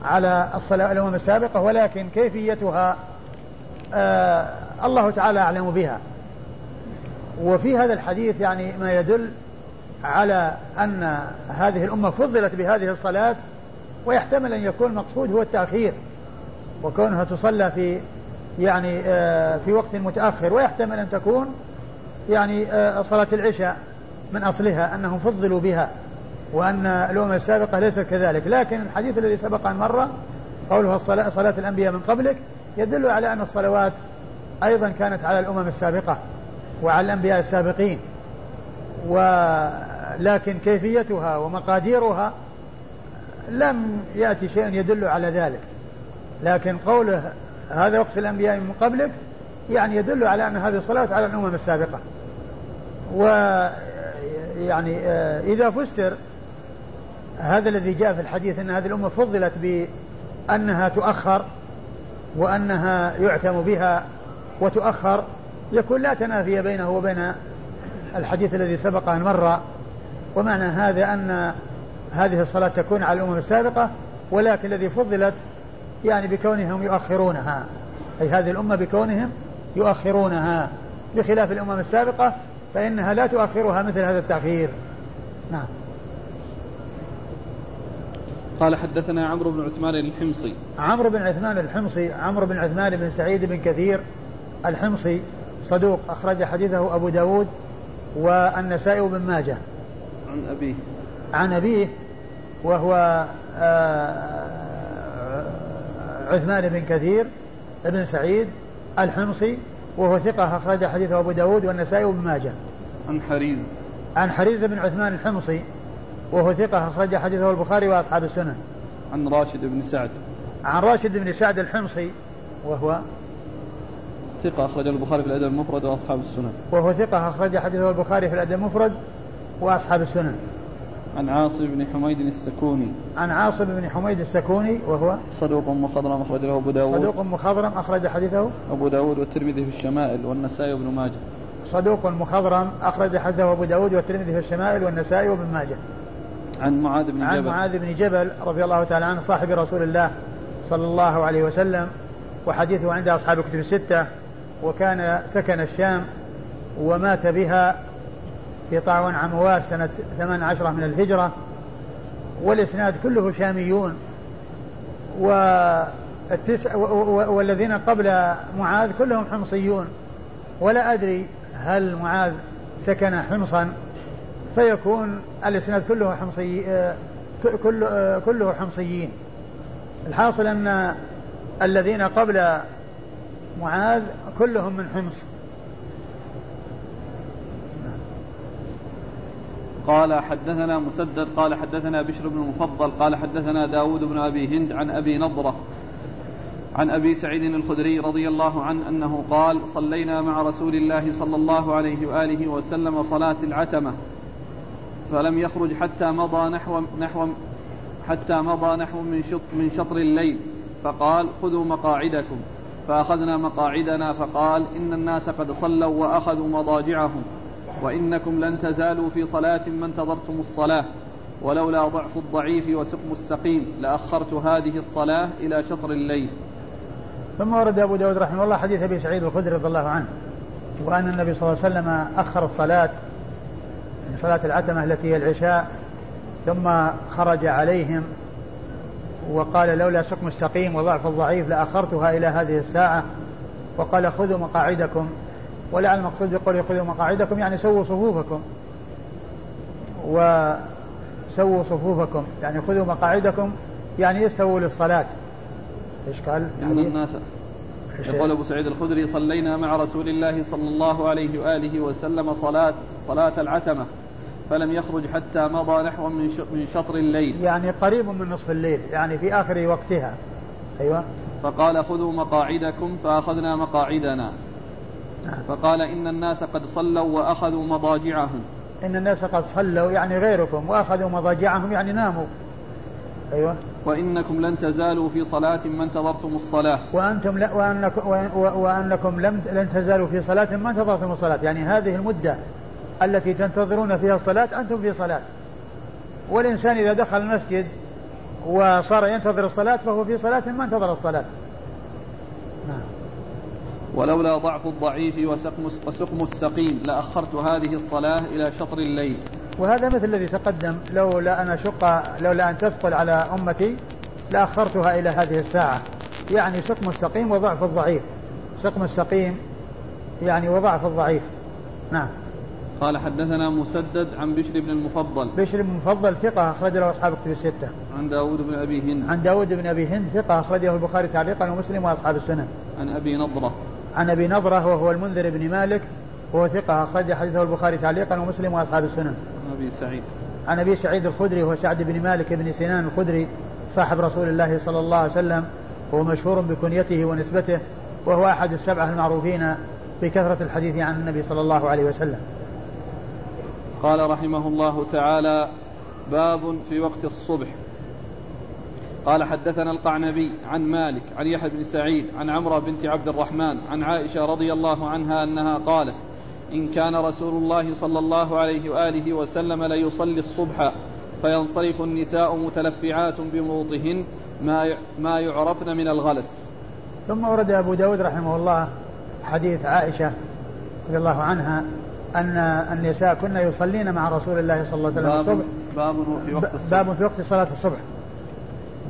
على الصلاة الأمم السابقة ولكن كيفيتها آه الله تعالى أعلم بها. وفي هذا الحديث يعني ما يدل على أن هذه الأمة فضلت بهذه الصلاة ويحتمل أن يكون المقصود هو التأخير. وكونها تصلى في يعني آه في وقت متأخر ويحتمل أن تكون يعني آه صلاة العشاء من أصلها أنهم فضلوا بها وأن الأمم السابقة ليست كذلك. لكن الحديث الذي سبق أن مر قولها الصلاة صلاة الأنبياء من قبلك يدل على أن الصلوات أيضا كانت على الأمم السابقة وعلى الأنبياء السابقين. ولكن كيفيتها ومقاديرها لم يأتي شيء يدل على ذلك. لكن قوله هذا وقت الأنبياء من قبلك يعني يدل على أن هذه الصلاة على الأمم السابقة. ويعني آه، إذا فسر هذا الذي جاء في الحديث أن هذه الأمة فضلت بأنها تؤخر وأنها يعتم بها وتؤخر يكون لا تنافي بينه وبين الحديث الذي سبق أن مر. ومعنى هذا أن هذه الصلاة تكون على الأمم السابقة ولكن الذي فضلت يعني بكونهم يؤخرونها. أي هذه الأمة بكونهم يؤخرونها. بخلاف الأمم السابقة فإنها لا تؤخرها مثل هذا التأخير نعم. قال حدثنا عمرو بن عثمان الحمصي. عمرو بن عثمان الحمصي عمرو بن عثمان بن سعيد بن كثير الحمصي صدوق أخرج حديثه أبو داود والنسائي وابن ماجه. عن أبيه. عن أبيه وهو آه، عثمان بن كثير بن سعيد الحمصي وهو ثقة أخرج حديثه أبو داود والنسائي وابن ماجه. عن حريز. عن حريز بن عثمان الحمصي وهو ثقة أخرج حديثه البخاري وأصحاب السنن عن راشد بن سعد. عن راشد بن سعد الحمصي وهو ثقة أخرج البخاري في الأدب المفرد وأصحاب السنن وهو ثقة أخرج حديثه البخاري في الأدب المفرد وأصحاب السنن عن عاصم بن حميد السكوني. عن عاصم بن حميد السكوني وهو صدوق مخضرم أخرج له أبو داود. صدوق مخضرم أخرج حديثه. أبو داود والترمذي في الشمائل والنسائي وابن ماجه. صدوق مخضرم أخرج حديثه أبو داود والترمذي في الشمائل والنسائي وابن ماجه. عن معاذ بن جبل. عن معاذ بن جبل رضي الله تعالى عنه صاحب رسول الله صلى الله عليه وسلم وحديثه عند أصحاب الكتب الستة وكان سكن الشام ومات بها في طاعون عمواس سنة ثمان عشرة من الهجرة والإسناد كله شاميون. والتسع والذين قبل معاذ كلهم حمصيون. ولا أدري هل معاذ سكن حمصا فيكون الإسناد كله حمصي كل كله حمصيين. الحاصل أن الذين قبل معاذ كلهم من حمص. قال حدثنا مسدد قال حدثنا بشر بن المفضل قال حدثنا داود بن أبي هند عن أبي نضرة عن أبي سعيد الخدري رضي الله عنه أنه قال صلينا مع رسول الله صلى الله عليه وآله وسلم صلاة العتمة فلم يخرج حتى مضى نحو نحو حتى مضى نحو من شط من شطر الليل فقال خذوا مقاعدكم فأخذنا مقاعدنا فقال إن الناس قد صلوا وأخذوا مضاجعهم وإنكم لن تزالوا في صلاة ما انتظرتم الصلاة ولولا ضعف الضعيف وسقم السقيم لأخرت هذه الصلاة إلى شطر الليل. ثم ورد أبو داود رحمه الله حديث أبي سعيد الخدري رضي الله عنه وأن النبي صلى الله عليه وسلم أخر الصلاة صلاة العتمة التي هي العشاء ثم خرج عليهم وقال لولا سقم مستقيم وضعف الضعيف لأخرتها إلى هذه الساعة وقال خذوا مقاعدكم ولعل المقصود بقوله خذوا مقاعدكم يعني سووا صفوفكم. وسووا صفوفكم يعني خذوا مقاعدكم يعني استووا للصلاة. إيش قال؟ إن الناس يقول أبو سعيد الخدري صلينا مع رسول الله صلى الله عليه وآله وسلم صلاة صلاة العتمة فلم يخرج حتى مضى نحو من من شطر الليل. يعني قريب من نصف الليل يعني في آخر وقتها. أيوة. فقال خذوا مقاعدكم فأخذنا مقاعدنا. فقال إن الناس قد صلوا وأخذوا مضاجعهم. إن الناس قد صلوا يعني غيركم وأخذوا مضاجعهم يعني ناموا. أيوة. وإنكم لن تزالوا في صلاة ما انتظرتم الصلاة. وأنتم لا وأنكم, وأنكم لم لن تزالوا في صلاة ما انتظرتم الصلاة. يعني هذه المدة التي تنتظرون فيها الصلاة أنتم في صلاة. والإنسان إذا دخل المسجد وصار ينتظر الصلاة فهو في صلاة ما انتظر الصلاة. نعم. ولولا ضعف الضعيف وسقم, وسقم السقيم لأخرت هذه الصلاة إلى شطر الليل. وهذا مثل الذي تقدم لولا أن أشق لولا أن تثقل على أمتي لأخرتها إلى هذه الساعة. يعني سقم السقيم وضعف الضعيف. سقم السقيم يعني وضعف الضعيف. نعم. قال حدثنا مسدد عن بشر بن المفضل. بشر بن المفضل ثقة أخرج له أصحاب الكتب الستة. عن داود بن أبي هند. عن داود بن أبي هند ثقة أخرجه البخاري تعليقا ومسلم وأصحاب السنن عن أبي نضرة. عن أبي نضرة وهو المنذر بن مالك وهو ثقة أخرج حديثه البخاري تعليقا ومسلم وأصحاب السنن. عن أبي سعيد. عن أبي سعيد الخدري وهو سعد بن مالك بن سنان الخدري صاحب رسول الله صلى الله عليه وسلم وهو مشهور بكنيته ونسبته وهو أحد السبعة المعروفين بكثرة الحديث عن النبي صلى الله عليه وسلم. قال رحمه الله تعالى باب في وقت الصبح. قال حدثنا القعنبي عن مالك عن يحيى بن سعيد عن عمرة بنت عبد الرحمن عن عائشة رضي الله عنها أنها قالت إن كان رسول الله صلى الله عليه وآله وسلم ليصلي الصبح فينصرف النساء متلفعات بموطهن ما ما يعرفن من الغلس. ثم ورد أبو داود رحمه الله حديث عائشة رضي الله عنها أن النساء كن يصلين مع رسول الله صلى الله عليه وسلم الصبح. باب في وقت الصبح. باب في وقت صلاة الصبح.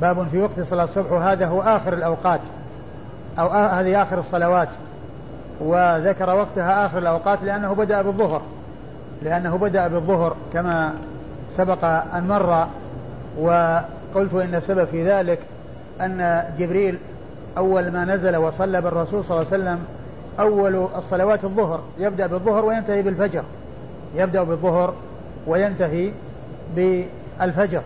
باب في وقت صلاة الصبح وهذا هو آخر الأوقات أو هذه آخر الصلوات. وذكر وقتها آخر الأوقات لأنه بدأ بالظهر لأنه بدأ بالظهر كما سبق أن مر. وقلت إن السبب في ذلك أن جبريل أول ما نزل وصلى بالرسول صلى الله عليه وسلم أول الصلوات الظهر يبدأ بالظهر وينتهي بالفجر يبدأ بالظهر وينتهي بالفجر.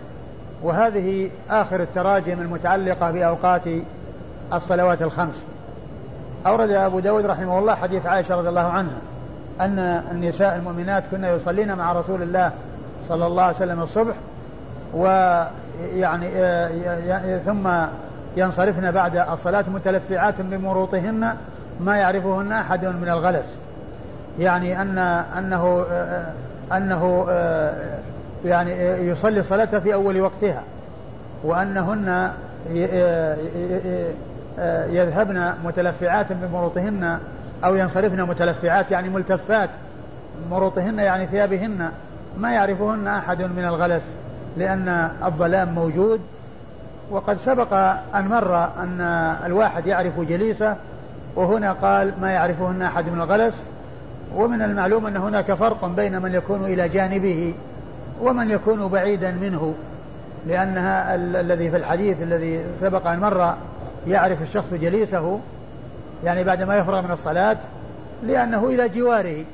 وهذه آخر التراجم المتعلقة بأوقات الصلوات الخمس. أورد أبو داود رحمه الله حديث عائشة رضي الله عنها أن النساء المؤمنات كن يصلين مع رسول الله صلى الله عليه وسلم الصبح ويعني ثم ينصرفن بعد الصلاة متلفعات بمروطهن ما يعرفهن أحد من الغلس. يعني أن أنه أنه يعني يصلي صلاته في أول وقتها. وأنهن يذهبن متلفعات بمروطهن أو ينصرفن متلفعات يعني ملتفات مروطهن يعني ثيابهن. ما يعرفهن أحد من الغلس لأن الظلام موجود. وقد سبق أن مر أن الواحد يعرف جليسه وهنا قال ما يعرفهن أحد من الغلس. ومن المعلوم أن هناك فرق بين من يكون إلى جانبه ومن يكون بعيدا منه لأنها الذي في الحديث الذي سبق أن مر يعرف الشخص جليسه يعني بعد ما يفرغ من الصلاة لأنه إلى جواره.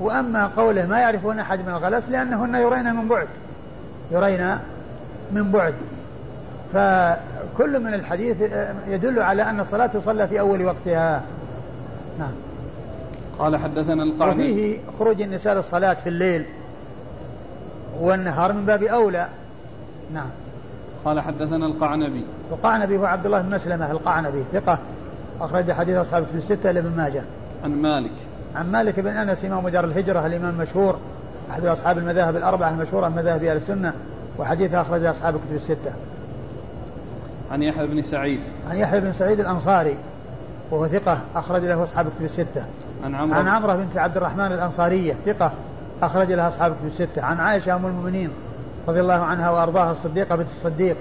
وأما قوله ما يعرفون أحد من الغلس لأنهن يرين من بعد يرين من بعد. فكل من الحديث يدل على أن الصلاة تصلى في أول وقتها. نعم. قال حدثنا القعنبي وفيه خروج النساء للصلاة في الليل. والنهار من باب أولى. نعم. قال حدثنا القعنبي. القعنبي هو عبد الله بن مسلمة القعنبي ثقة أخرج حديث أصحاب في الستة لابن ماجه. عن مالك. عن مالك بن أنس إمام دار الهجرة الإمام المشهور أحد أصحاب المذاهب الأربعة المشهورة من مذاهب أهل السنة وحديث أخرج أصحاب الكتب الستة. عن يحيى بن سعيد. عن يحيى بن سعيد الأنصاري وهو ثقة أخرج له أصحاب الكتب الستة. عن عمرو. عن عمرو بنت عبد الرحمن الأنصارية ثقة أخرج لها أصحاب الكتب الستة. عن عائشة أم المؤمنين رضي الله عنها وأرضاها الصديقة بنت الصديق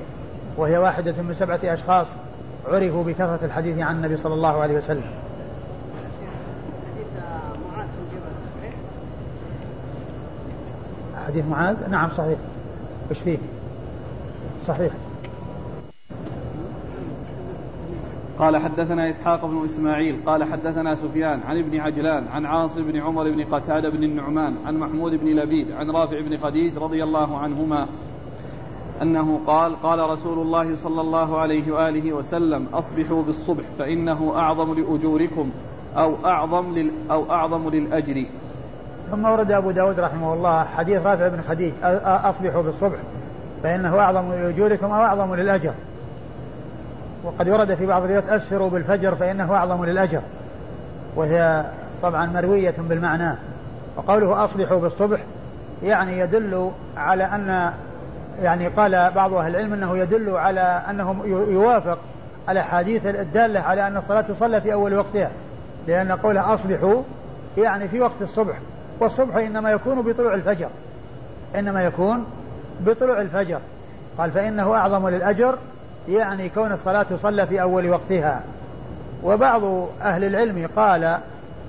وهي واحدة من سبعة أشخاص عرفوا بكثرة الحديث عن النبي صلى الله عليه وسلم. حديث معاذ؟ نعم صحيح. وش فيه؟ صحيح. قال حدثنا إسحاق بن إسماعيل قال حدثنا سفيان عن ابن عجلان عن عاصم بن عمر بن قتادة بن النعمان عن محمود بن لبيد عن رافع بن خديج رضي الله عنهما أنه قال قال رسول الله صلى الله عليه وآله وسلم أصبحوا بالصبح فإنه أعظم لأجوركم أو أعظم لل أو أعظم للأجر. ثم ورد أبو داود رحمه الله حديث رافع بن خديج أصبحوا بالصبح فإنه أعظم لأجوركم أو أعظم للأجر. وقد ورد في بعض الروايات أسفروا بالفجر فإنه أعظم للأجر وهي طبعا مروية بالمعنى وقوله أصبحوا بالصبح يعني يدل على أن يعني قال بعض أهل العلم أنه يدل على أنه يوافق الأحاديث الدالة على أن الصلاة تصلى في أول وقتها لأن قوله أصبحوا يعني في وقت الصبح والصبح إنما يكون بطلوع الفجر إنما يكون بطلوع الفجر قال فإنه أعظم للأجر يعني كون الصلاة تصلى في أول وقتها. وبعض أهل العلم قال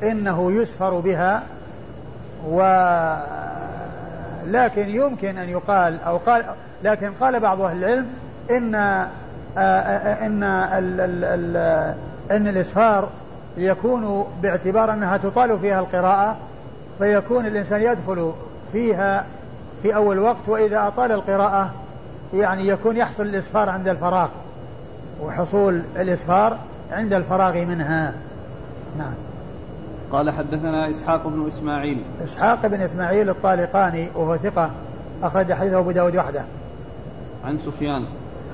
إنه يسفر بها و لكن يمكن أن يقال أو قال لكن قال بعض أهل العلم إن إن ال ال ال إن الإسفار يكون باعتبار أنها تطال فيها القراءة فيكون الإنسان يدخل فيها في أول وقت وإذا أطال القراءة يعني يكون يحصل الإسفار عند الفراغ وحصول الإسفار عند الفراغ منها. نعم. قال حدثنا إسحاق بن إسماعيل. إسحاق بن إسماعيل الطالقاني وهو ثقة أخرج حديثه أبو داود وحده. عن سفيان.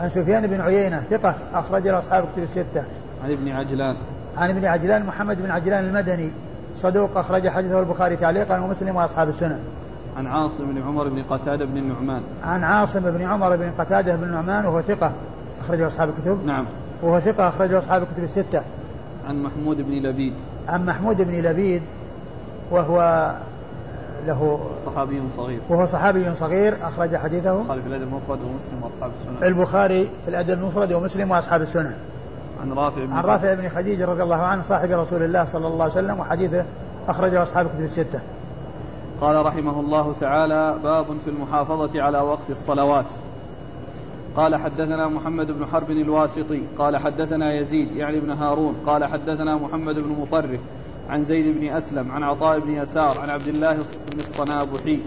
عن سفيان بن عيينة ثقة أخرج له أصحاب كتب الستة. عن ابن عجلان. عن ابن عجلان محمد بن عجلان المدني صدوق أخرج حديثه البخاري تعليقا ومسلم وأصحاب السنن عن عاصم بن عمر بن قتادة بن النعمان. عن عاصم بن عمر بن قتادة بن النعمان وهو ثقة أخرجه أصحاب الكتب. نعم. وهو ثقة أخرجه أصحاب الكتب الستة. عن محمود بن لبيد. عن محمود بن لبيد وهو له صحابي صغير. وهو صحابي صغير أخرج حديثه. البخاري في الأدب المفرد ومسلم وأصحاب السنن البخاري في الأدب المفرد ومسلم وأصحاب السنن عن رافع بن عن رافع بن خديج رضي الله عنه صاحب رسول الله صلى الله عليه وسلم وحديثه أخرجه أصحاب الكتب الستة. قال رحمه الله تعالى باب في المحافظة على وقت الصلوات. قال حدثنا محمد بن حرب الواسطي قال حدثنا يزيد يعني بن هارون قال حدثنا محمد بن مطرف عن زيد بن أسلم عن عطاء بن يسار عن عبد الله بن الصنابحي.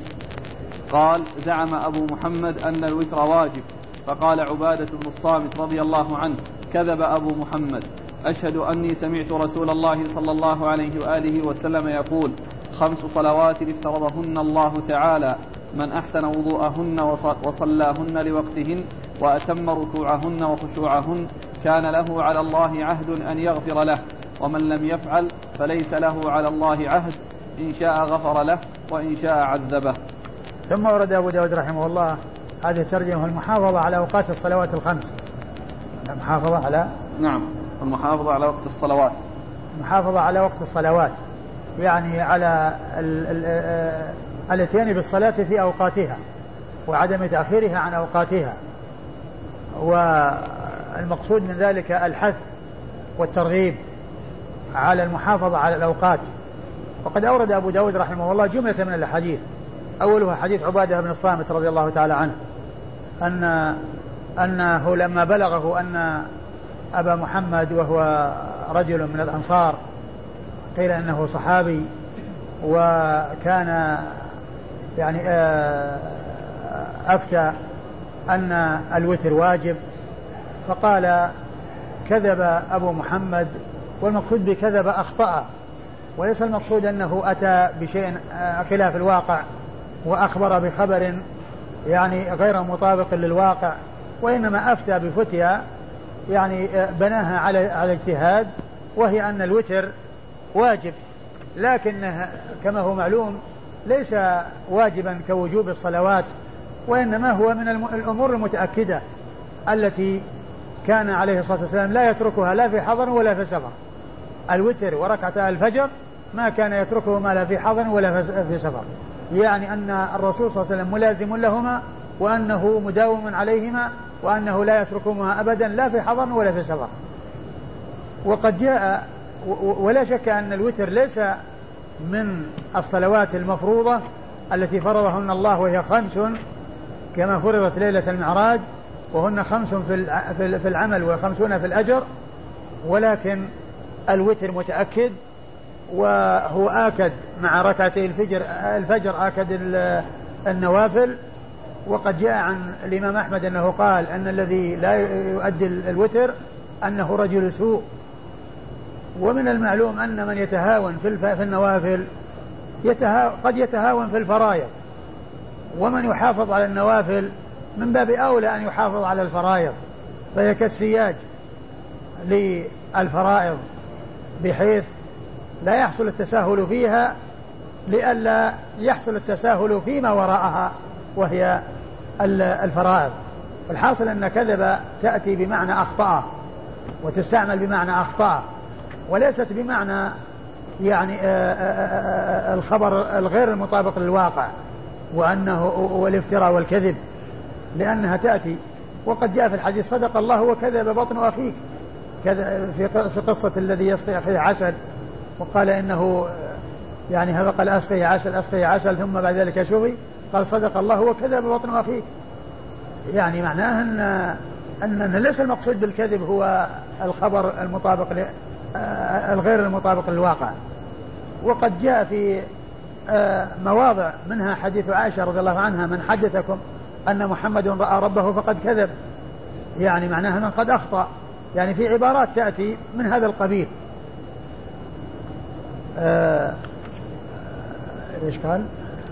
قال زعم أبو محمد أن الوتر واجب فقال عبادة بن الصامت رضي الله عنه كذب أبو محمد أشهد أني سمعت رسول الله صلى الله عليه وآله وسلم يقول خمس صلوات افترضهن الله تعالى. من أحسن وضوءهن وصلاهن لوقتهن وأتم ركوعهن وخشوعهن كان له على الله عهد أن يغفر له. ومن لم يفعل فليس له على الله عهد. إن شاء غفر له وإن شاء عذبه. ثم ورد أبو داود رحمه الله هذه الترجمة المحافظة على أوقات الصلوات الخمس. المحافظة على نعم المحافظة على وقت الصلوات. المحافظة على وقت الصلوات. يعني على الاتيان بالصلاة في أوقاتها وعدم تأخيرها عن أوقاتها. والمقصود من ذلك الحث والترغيب على المحافظة على الأوقات. وقد أورد أبو داود رحمه الله جملة من الأحاديث. أولها حديث عبادة بن الصامت رضي الله تعالى عنه أن أنه لما بلغه أن أبا محمد وهو رجل من الأنصار قيل أنه صحابي وكان يعني آه، أفتى أن الوتر واجب فقال كذب أبو محمد والمقصود بكذب أخطأ وليس المقصود أنه أتى بشيء آه، خلاف الواقع وأخبر بخبر يعني غير مطابق للواقع وإنما أفتى بفتيا يعني آه، بناها على على اجتهاد وهي أن الوتر واجب لكن كما هو معلوم ليس واجبا كوجوب الصلوات وإنما هو من الأمور المتأكدة التي كان عليه الصلاة والسلام لا يتركها لا في حضر ولا في سفر. الوتر وركعتا الفجر ما كان يتركه ما لا في حضر ولا في سفر. يعني أن الرسول صلى الله عليه وسلم ملازم لهما وأنه مداوم عليهما وأنه لا يتركهما أبدا لا في حضر ولا في سفر. وقد جاء ولا شك أن الوتر ليس من الصلوات المفروضة التي فرضهن الله وهي خمس كما فرضت ليلة المعراج وهن خمس في العمل وخمسون في الأجر ولكن الوتر متأكد وهو آكد مع ركعتي الفجر الفجر آكد النوافل وقد جاء عن الإمام أحمد أنه قال أن الذي لا يؤدي الوتر أنه رجل سوء. ومن المعلوم أن من يتهاون في, في النوافل يتها قد يتهاون في الفرائض. ومن يحافظ على النوافل من باب أولى أن يحافظ على الفرائض فهي كالسياج للفرائض بحيث لا يحصل التساهل فيها لئلا يحصل التساهل فيما وراءها وهي الفرائض. الحاصل أن كذب تأتي بمعنى أخطأ وتستعمل بمعنى أخطأ. وليست بمعنى يعني آه، آه، آه، الخبر الغير المطابق للواقع وأنه والافتراء والكذب لأنها تأتي. وقد جاء في الحديث صدق الله وكذب بطن أخيك. كذا في قصة الذي يسقي أخيه عسل وقال إنه يعني هذا قال أسقي عسل أسقي عسل ثم بعد ذلك شوي قال صدق الله وكذب بطن أخيك. يعني معناه أن أن ليس المقصود بالكذب هو الخبر المطابق الغير المطابق للواقع. وقد جاء في آه، مواضع منها حديث عائشة رضي الله عنها من حدثكم أن محمد رأى ربه فقد كذب. يعني معناها من قد أخطأ. يعني في عبارات تأتي من هذا القبيل. آه إيش قال؟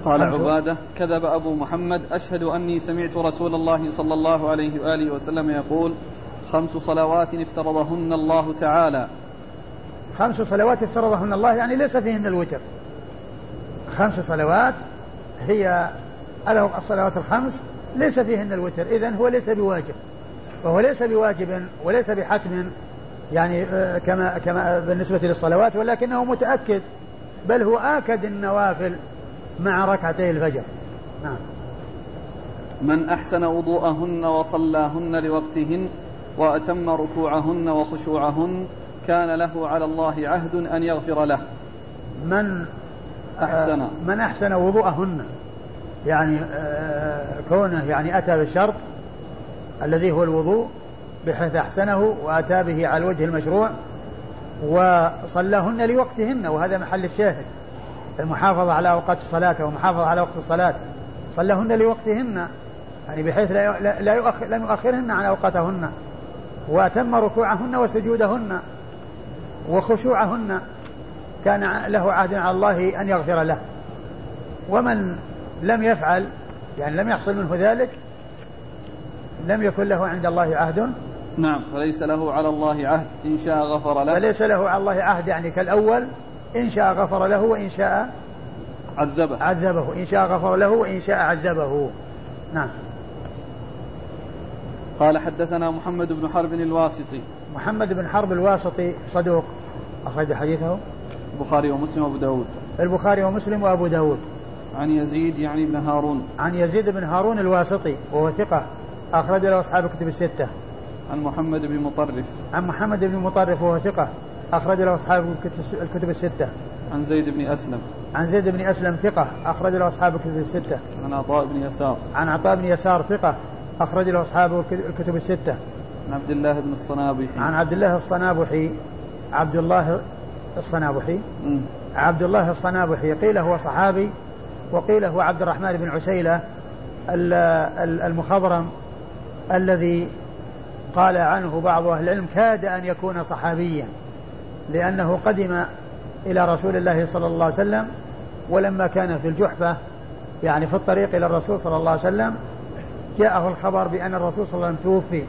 قال عبادة كذب أبو محمد أشهد أني سمعت رسول الله صلى الله عليه وآله وسلم يقول خمس صلوات افترضهن الله تعالى. خمس صلوات افترضهن الله يعني ليس فيهن الوتر. خمس صلوات هي الصلوات الخمس ليس فيهن الوتر. إذن هو ليس بواجب. وهو ليس بواجب وليس بحتم يعني آه، كما كما بالنسبة للصلوات ولكنه متأكد. بل هو آكد النوافل مع ركعتي الفجر. نعم. من أحسن وضوءهن وصلاهن لوقتهن وأتم ركوعهن وخشوعهن كان له على الله عهد أن يغفر له. من أحسن. آه من أحسن وضوءهن. يعني آه كونه يعني أتى بالشرط الذي هو الوضوء بحيث أحسنه وأتى به على الوجه المشروع وصلاهن لوقتهن وهذا محل الشاهد. المحافظة على أوقات الصلاة والمحافظة على وقت الصلاة. صلاهن لوقتهن يعني بحيث لا لا يؤخر لم يؤخرهن عن أوقاتهن. وأتم ركوعهن وسجودهن. وخشوعهن كان له عهد على الله أن يغفر له. ومن لم يفعل يعني لم يحصل منه ذلك لم يكن له عند الله عهد. نعم. فليس له على الله عهد إن شاء غفر له. فليس له على الله عهد يعني كالأول إن شاء غفر له وإن شاء عذبه. عذبه. إن شاء غفر له وإن شاء عذبه. نعم. قال حدثنا محمد بن حرب الواسطي. محمد بن حرب الواسطي صدوق. أخرج حديثه. البخاري ومسلم وأبو داود. البخاري ومسلم وأبو داود. عن يزيد يعني بن هارون. عن يزيد بن هارون الواسطي وهو ثقة. أخرج له أصحاب الكتب الستة. عن محمد بن مطرف. عن محمد بن مطرف وهو ثقة. أخرج له أصحاب الكتب الستة. عن زيد بن أسلم. عن زيد بن أسلم ثقة. أخرج له أصحاب الكتب الستة. عن عطاء بن يسار. عن عطاء بن يسار ثقة. أخرج له أصحاب الكتب الستة. عن عبد الله بن الصنابحي. عن عبد الله الصنابحي. عبد الله الصنابحي. عبد الله الصنابحي. قيل هو صحابي وقيل هو عبد الرحمن بن عسيلة المخضرم الذي قال عنه بعض أهل العلم كاد أن يكون صحابيا لأنه قدم إلى رسول الله صلى الله عليه وسلم ولما كان في الجحفة يعني في الطريق إلى الرسول صلى الله عليه وسلم جاءه الخبر بأن الرسول صلى الله عليه وسلم توفي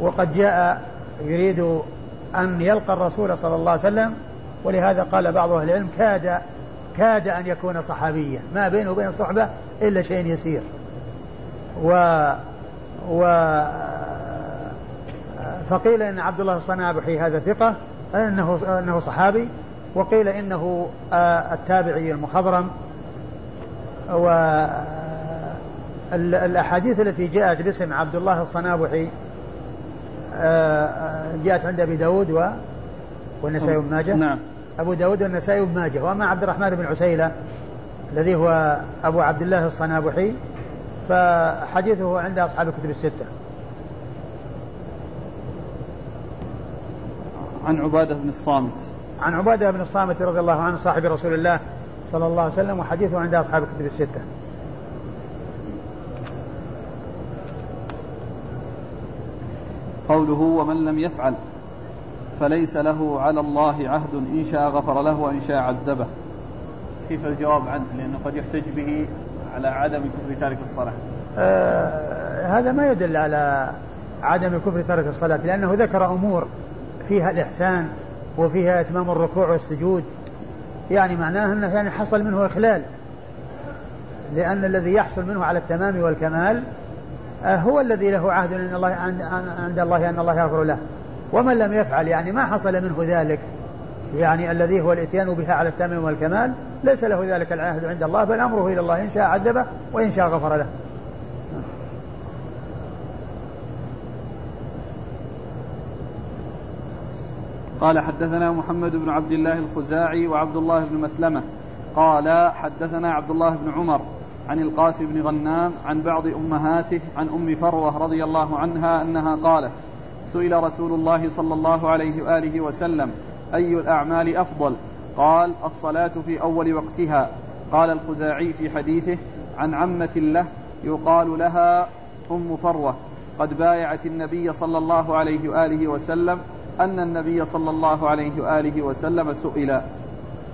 وقد جاء يريد أن يلقى الرسول صلى الله عليه وسلم ولهذا قال بعض أهل العلم كاد كاد أن يكون صحابيا ما بينه وبين الصحبة إلا شيء يسير. و و فقيل إن عبد الله الصنابحي هذا ثقة أنه أنه صحابي وقيل إنه آه، التابعي المخضرم و الأحاديث التي جاءت باسم عبد الله الصنابحي آه، آه، جاءت عند أبي داود و والنسائي بن ماجه. نعم. أبو داود والنسائي بن ماجه. وأما عبد الرحمن بن عسيلة الذي هو أبو عبد الله الصنابحي فحديثه عند أصحاب الكتب الستة. عن عبادة بن الصامت. عن عبادة بن الصامت رضي الله عنه صاحب رسول الله صلى الله عليه وسلم وحديثه عند أصحاب الكتب الستة. قوله ومن لم يفعل فليس له على الله عهد إن شاء غفر له وإن شاء عذبه. كيف الجواب عنه لأنه قد يحتج به على عدم كفر تارك الصلاة. آه هذا ما يدل على عدم كفر تارك الصلاة لأنه ذكر أمور فيها الإحسان وفيها إتمام الركوع والسجود. يعني معناه أنه يعني حصل منه إخلال لأن الذي يحصل منه على التمام والكمال هو الذي له عهد عند الله عند الله أن الله يغفر له. ومن لم يفعل يعني ما حصل منه ذلك يعني الذي هو الإتيان بها على التمام والكمال ليس له ذلك العهد عند الله بل أمره إلى الله إن شاء عذبه وإن شاء غفر له. قال حدثنا محمد بن عبد الله الخزاعي وعبد الله بن مسلمة. قال حدثنا عبد الله بن عمر. عن القاسم بن غنام عن بعض أمهاته عن أم فروة رضي الله عنها أنها قالت سئل رسول الله صلى الله عليه وآله وسلم أي الأعمال أفضل؟ قال الصلاة في أول وقتها. قال الخزاعي في حديثه عن عمة له يقال لها أم فروة. قد بايعت النبي صلى الله عليه وآله وسلم أن النبي صلى الله عليه وآله وسلم سئل.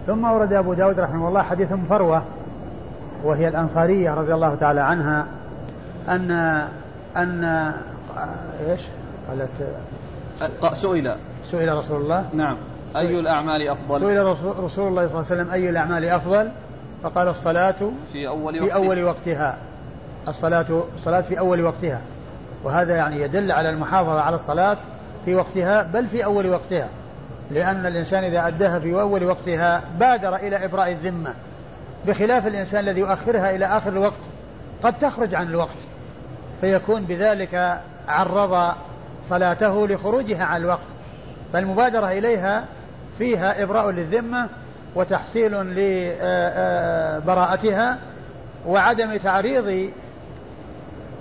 ثم ورد أبو داود رحمه الله حديث أم فروة وهي الأنصارية رضي الله تعالى عنها ان ان إيش؟ قالت سئل. سئل رسول الله. نعم. أي الأعمال أفضل؟ سئل رسول الله صلى الله عليه وسلم أي الأعمال أفضل؟ فقال الصلاة في أول في أول وقتها. الصلاة الصلاة في أول وقتها. وهذا يعني يدل على المحافظة على الصلاة في وقتها بل في أول وقتها. لأن الإنسان إذا أداها في أول وقتها بادر إلى إبراء الذمة. بخلاف الإنسان الذي يؤخرها إلى آخر الوقت قد تخرج عن الوقت فيكون بذلك عرض صلاته لخروجها عن الوقت. فالمبادرة إليها فيها إبراء للذمة وتحصيل لبراءتها وعدم تعريض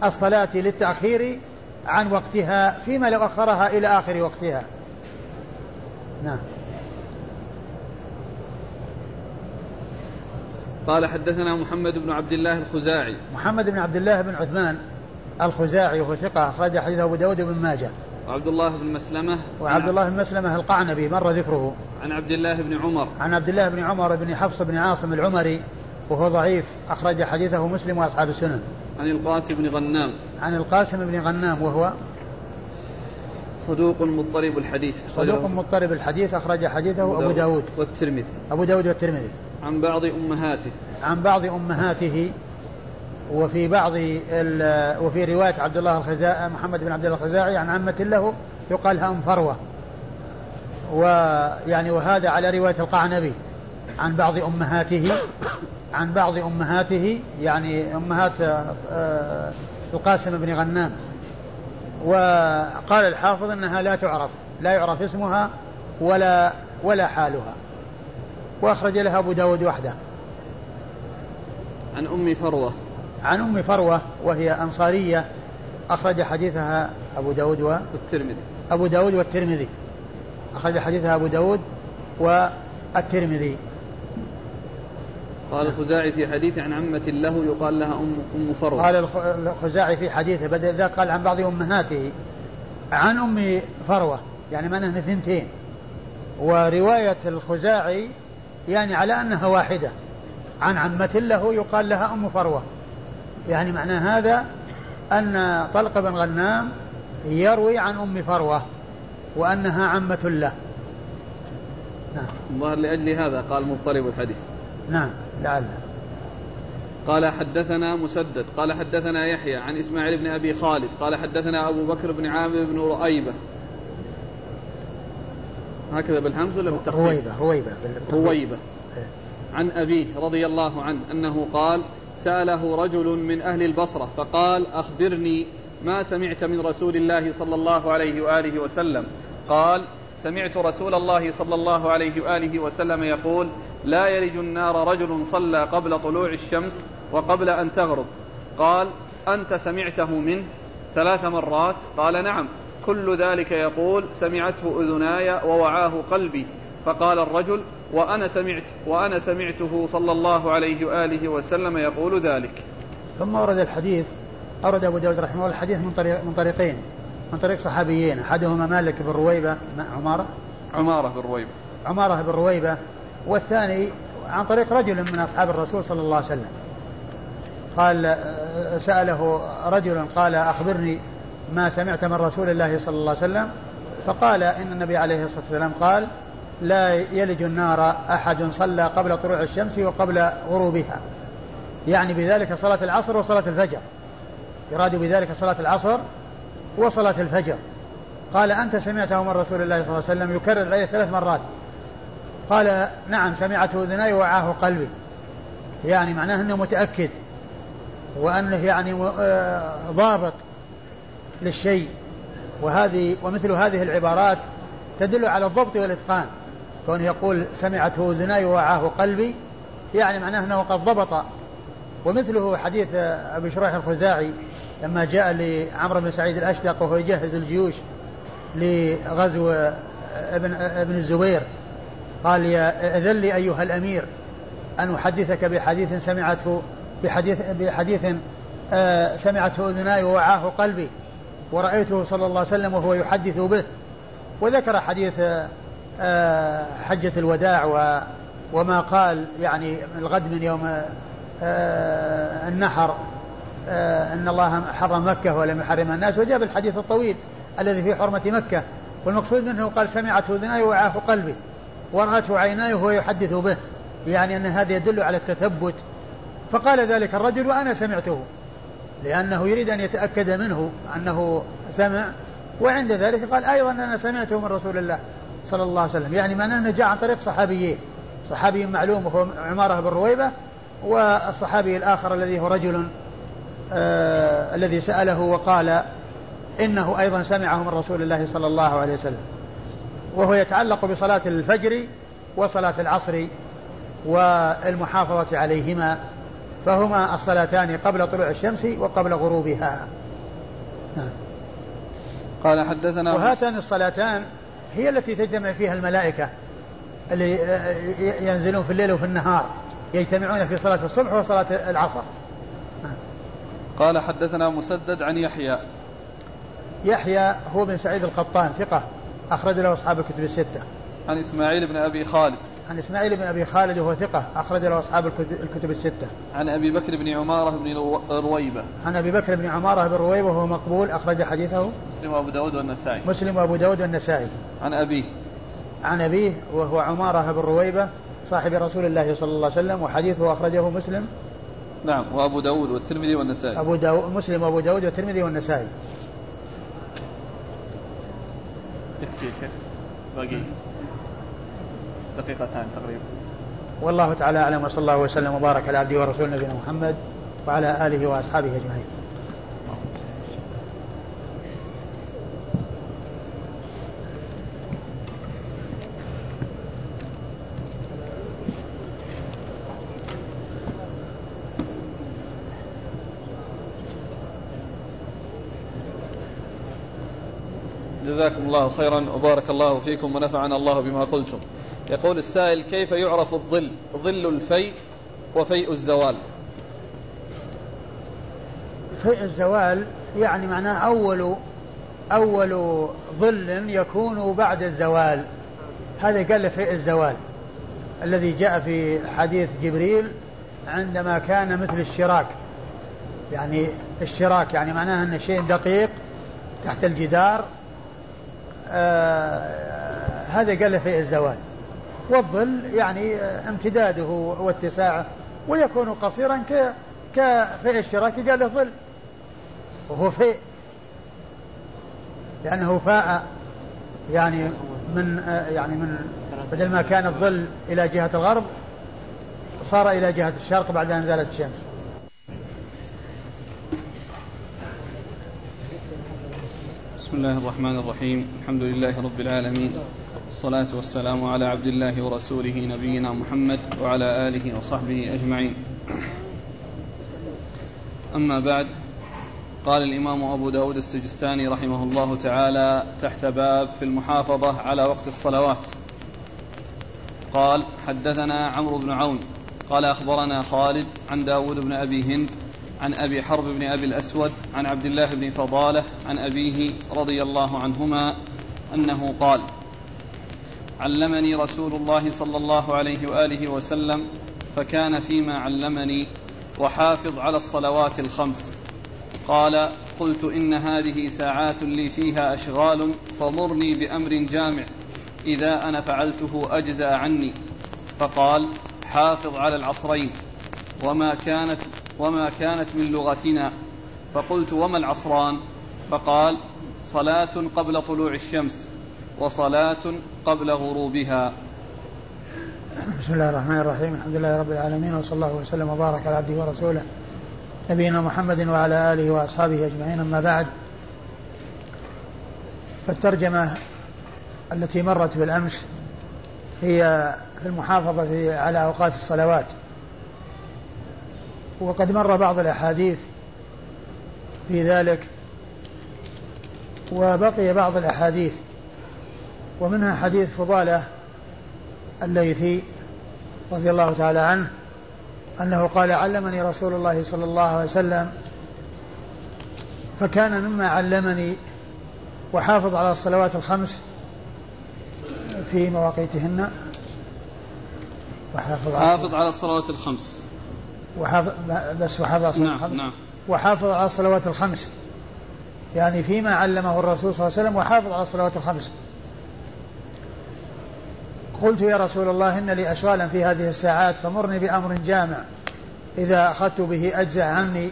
الصلاة للتأخير عن وقتها فيما لو أخرها إلى آخر وقتها. نعم. قال حدثنا محمد بن عبد الله الخزاعي. محمد بن عبد الله بن عثمان الخزاعي وهو ثقة أخرج حديثه أبو داود بن ماجه. وعبد الله بن مسلمة. وعبد الله بن مسلمة القعنبي مر ذكره. عن عبد الله بن عمر. عن عبد الله بن عمر بن حفص بن عاصم العمري وهو ضعيف أخرج حديثه مسلم وأصحاب السنن. عن القاسم بن غنام. عن القاسم بن غنام وهو صدوق مضطرب الحديث. صدوق مضطرب الحديث أخرج حديثه أبو داود. والترمذي. أبو داود والترمذي. عن بعض أمهاته. عن بعض أمهاته وفي بعض وفي رواية عبد الله الخزاعي محمد بن عبد الله الخزاعي عن عمة له يقال أم فروة. ويعني وهذا على رواية القعنبي. عن بعض أمهاته عن بعض أمهاته يعني أمهات آه، القاسم بن غنام. وقال الحافظ أنها لا تعرف لا يعرف اسمها ولا ولا حالها. وأخرج لها أبو داود وحده. عن أم فروة. عن أم فروة وهي أنصارية أخرج حديثها أبو داود والترمذي. أبو داود والترمذي. أخرج حديثها أبو داود والترمذي. قال الخزاعي في حديثه عن عمة له يقال لها أم أم فروة. قال الخزاعي في حديثه بدل ذا قال عن بعض أمهاته عن أم فروة يعني معناه اثنتين. ورواية الخزاعي يعني على أنها واحدة. عن عمة له يقال لها أم فروة. يعني معنى هذا أن طلق بن غنام يروي عن أم فروة وأنها عمة له. نعم. الظاهر لأجل هذا قال مضطرب الحديث. نعم لعل. قال حدثنا مسدد قال حدثنا يحيى عن إسماعيل بن أبي خالد قال حدثنا أبو بكر بن عامر بن رؤيبة هكذا بالهمز ولا بالتخفيف؟ رويبة رويبة رويبة إيه. عن أبيه رضي الله عنه أنه قال سأله رجل من أهل البصرة فقال أخبرني ما سمعت من رسول الله صلى الله عليه وآله وسلم. قال سمعت رسول الله صلى الله عليه وآله وسلم يقول لا يلج النار رجل صلى قبل طلوع الشمس وقبل أن تغرب. قال أنت سمعته منه ثلاث مرات؟ قال نعم. كل ذلك يقول سمعته أذناي ووعاه قلبي. فقال الرجل وأنا سمعت وأنا سمعته صلى الله عليه وآله وسلم يقول ذلك. ثم ورد الحديث أورد أبو داود رحمه الله الحديث من طريق من طريقين. من طريق صحابيين أحدهما مالك بن رويبة عمارة. عمارة بن رويبة. عمارة بن رويبة. والثاني عن طريق رجل من أصحاب الرسول صلى الله عليه وسلم. قال سأله رجل قال أخبرني ما سمعت من رسول الله صلى الله عليه وسلم فقال إن النبي عليه الصلاة والسلام قال لا يلج النار أحد صلى قبل طلوع الشمس وقبل غروبها. يعني بذلك صلاة العصر وصلاة الفجر. يراد بذلك صلاة العصر وصلاة الفجر. قال أنت سمعته من رسول الله صلى الله عليه وسلم يكرر عليه ثلاث مرات. قال نعم سمعته أذناي وعاه قلبي. يعني معناه أنه متأكد. وأنه يعني آه، ضابط. للشيء. وهذه ومثل هذه العبارات تدل على الضبط والإتقان. كونه يقول سمعته أذناي ووعاه قلبي يعني معناه أنه قد ضبط. ومثله حديث أبي شريح الخزاعي لما جاء لعمرو بن سعيد الأشدق وهو يجهز الجيوش لغزو ابن ابن الزبير. قال يا اذن لي أيها الأمير أن أحدثك بحديث سمعته بحديث بحديث آه سمعته اذناي ووعاه قلبي. ورأيته صلى الله عليه وسلم وهو يحدث به وذكر حديث آه حجة الوداع وما قال يعني الغد من يوم آه النحر آه إن الله حرم مكة ولم يحرم الناس وجاب الحديث الطويل الذي في حرمة مكة والمقصود منه قال سمعته اذناي وعاه قلبي ورأته عيناي وهو يحدث به يعني أن هذا يدل على التثبت. فقال ذلك الرجل وأنا سمعته. لأنه يريد أن يتأكد منه أنه سمع وعند ذلك قال أيضا أنا سمعته من رسول الله صلى الله عليه وسلم. يعني معناه أنه جاء عن طريق صحابيين صحابي معلوم وهو عمارة بن رويبة والصحابي الآخر الذي هو رجل آه الذي سأله وقال إنه أيضا سمعه من رسول الله صلى الله عليه وسلم. وهو يتعلق بصلاة الفجر وصلاة العصر والمحافظة عليهما. فهما الصلاتان قبل طلوع الشمس وقبل غروبها. نعم. قال حدثنا وهاتان الصلاتان هي التي تجتمع فيها الملائكة اللي ينزلون في الليل وفي النهار يجتمعون في صلاة الصبح وصلاة العصر. قال حدثنا مسدد عن يحيى. يحيى هو بن سعيد القطان ثقة أخرج له أصحاب الكتب الستة. عن إسماعيل بن أبي خالد. عن إسماعيل بن أبي خالد وهو ثقة أخرج له أصحاب الكتب الستة. عن أبي بكر بن عمارة بن رويبة عن أبي بكر بن عمارة بن رويبة وهو مقبول أخرج حديثه. مسلم وأبو داود والنسائي. مسلم وأبو داود والنسائي. عن أبيه. عن أبيه وهو عمارة بن رويبة صاحب رسول الله صلى الله عليه وسلم وحديثه أخرجه مسلم. نعم وأبو داود والترمذي والنسائي. أبو داود مسلم وأبو داود والترمذي والنسائي. يكفي شيخ باقي. دقيقتان تقريبا. والله تعالى أعلم وصلى الله وسلم وبارك على عبده ورسوله نبينا محمد وعلى آله وأصحابه أجمعين. جزاكم الله خيرا وبارك الله فيكم ونفعنا الله بما قلتم. يقول السائل كيف يعرف الظل؟ ظل الفيء وفيء الزوال. فيء الزوال يعني معناه أول أول ظل يكون بعد الزوال. هذا قال فيء الزوال الذي جاء في حديث جبريل عندما كان مثل الشراك. يعني الشراك يعني معناه أن شيء دقيق تحت الجدار. آه هذا قال في الزوال. والظل يعني امتداده واتساعه ويكون قصيرا ك كفئ الشراك قال له ظل. وهو فئ. لأنه فاء يعني من يعني من بدل ما كان الظل إلى جهة الغرب صار إلى جهة الشرق بعد أن زالت الشمس. بسم الله الرحمن الرحيم. الحمد لله رب العالمين. والصلاة والسلام على عبد الله ورسوله نبينا محمد وعلى آله وصحبه أجمعين. أما بعد قال الإمام أبو داود السجستاني رحمه الله تعالى تحت باب في المحافظة على وقت الصلوات. قال حدثنا عمرو بن عون قال أخبرنا خالد عن داود بن أبي هند عن أبي حرب بن أبي الأسود عن عبد الله بن فضالة عن أبيه رضي الله عنهما أنه قال علمني رسول الله صلى الله عليه وآله وسلم فكان فيما علمني وحافظ على الصلوات الخمس. قال قلت إن هذه ساعات لي فيها أشغال فمرني بأمر جامع إذا أنا فعلته أجزأ عني. فقال حافظ على العصرين. وما كانت وما كانت من لغتنا. فقلت وما العصران؟ فقال صلاة قبل طلوع الشمس. وصلاة قبل غروبها. بسم الله الرحمن الرحيم. الحمد لله رب العالمين وصلى الله وسلم وبارك على عبده ورسوله نبينا محمد وعلى آله وأصحابه أجمعين. أما بعد فالترجمة التي مرت بالأمس هي في المحافظة على أوقات الصلوات. وقد مر بعض الأحاديث في ذلك وبقي بعض الأحاديث ومنها حديث فضالة الليثي رضي الله تعالى عنه أنه قال علمني رسول الله صلى الله عليه وسلم فكان مما علمني وحافظ على الصلوات الخمس في مواقيتهن. وحافظ على حافظ على الصلوات الخمس. وحافظ بس وحافظ على الصلوات نعم الخمس. نعم. وحافظ على الصلوات الخمس. يعني فيما علمه الرسول صلى الله عليه وسلم وحافظ على الصلوات الخمس. قلت يا رسول الله إن لي أشغالا في هذه الساعات فمرني بأمر جامع. إذا أخذت به أجزع عني.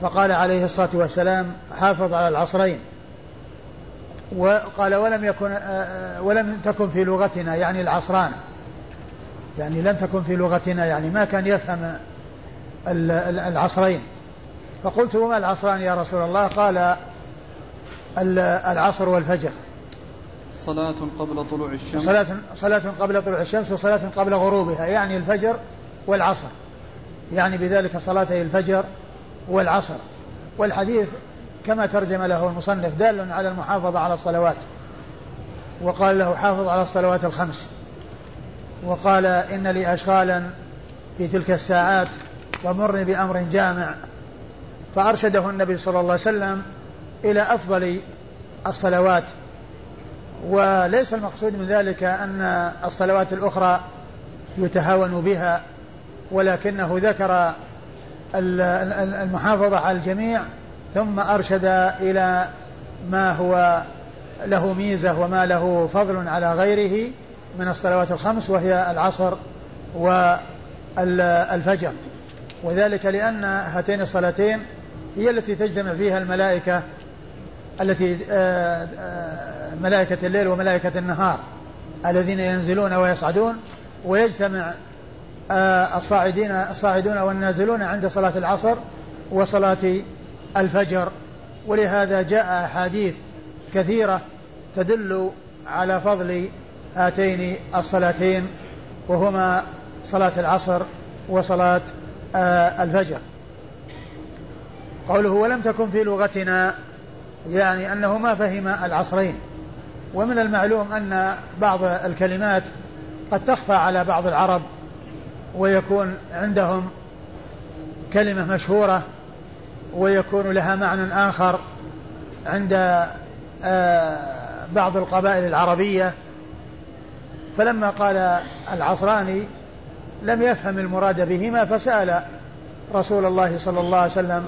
فقال عليه الصلاة والسلام حافظ على العصرين. وقال ولم يكن ولم تكن في لغتنا يعني العصران. يعني لم تكن في لغتنا يعني ما كان يفهم العصرين. فقلت وما العصران يا رسول الله؟ قال العصر والفجر. صلاة قبل طلوع الشمس. صلاة قبل طلوع الشمس وصلاة قبل غروبها يعني الفجر والعصر. يعني بذلك صلاتي الفجر والعصر. والحديث كما ترجم له المصنف دال على المحافظة على الصلوات. وقال له حافظ على الصلوات الخمس. وقال إن لي أشغالا في تلك الساعات ومرني بأمر جامع. فأرشده النبي صلى الله عليه وسلم إلى أفضل الصلوات. وليس المقصود من ذلك أن الصلوات الأخرى يتهاون بها ولكنه ذكر المحافظة على الجميع ثم أرشد إلى ما هو له ميزة وما له فضل على غيره من الصلوات الخمس وهي العصر والفجر. وذلك لأن هاتين الصلاتين هي التي تجتمع فيها الملائكة التي آه، آه، ملائكة الليل وملائكة النهار الذين ينزلون ويصعدون ويجتمع آه، الصاعدين الصاعدون والنازلون عند صلاة العصر وصلاة الفجر. ولهذا جاء أحاديث كثيرة تدل على فضل هاتين الصلاتين وهما صلاة العصر وصلاة الفجر. قوله ولم تكن في لغتنا يعني أنه ما فهم العصرين. ومن المعلوم أن بعض الكلمات قد تخفى على بعض العرب ويكون عندهم كلمة مشهورة ويكون لها معنى آخر عند آه، بعض القبائل العربية. فلما قال العصراني لم يفهم المراد بهما فسأل رسول الله صلى الله عليه وسلم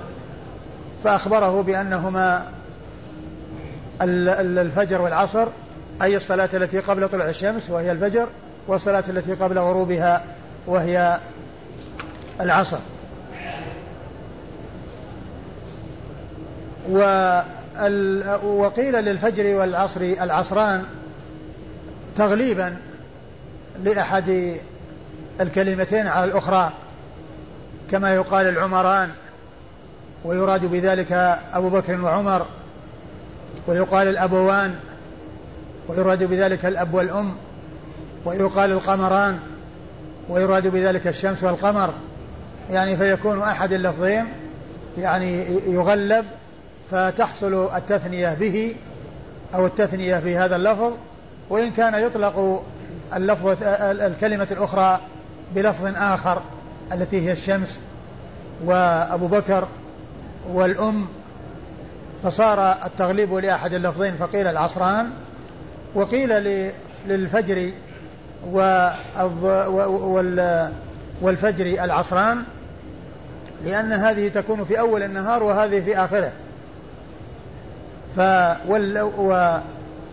فأخبره بأنهما الفجر والعصر أي الصلاة التي قبل طلوع الشمس وهي الفجر والصلاة التي قبل غروبها وهي العصر. وقيل للفجر والعصر العصران تغليبا لأحد الكلمتين على الأخرى كما يقال العمران ويراد بذلك أبو بكر وعمر. ويقال الأبوان ويراد بذلك الأب والأم ويقال القمران ويراد بذلك الشمس والقمر. يعني فيكون أحد اللفظين يعني يغلب فتحصل التثنية به أو التثنية في هذا اللفظ. وإن كان يطلق اللفظ الكلمة الأخرى بلفظ آخر التي هي الشمس وأبو بكر والأم فصار التغليب لأحد اللفظين فقيل العصران وقيل للفجر والفجر العصران لأن هذه تكون في أول النهار وهذه في آخره. ف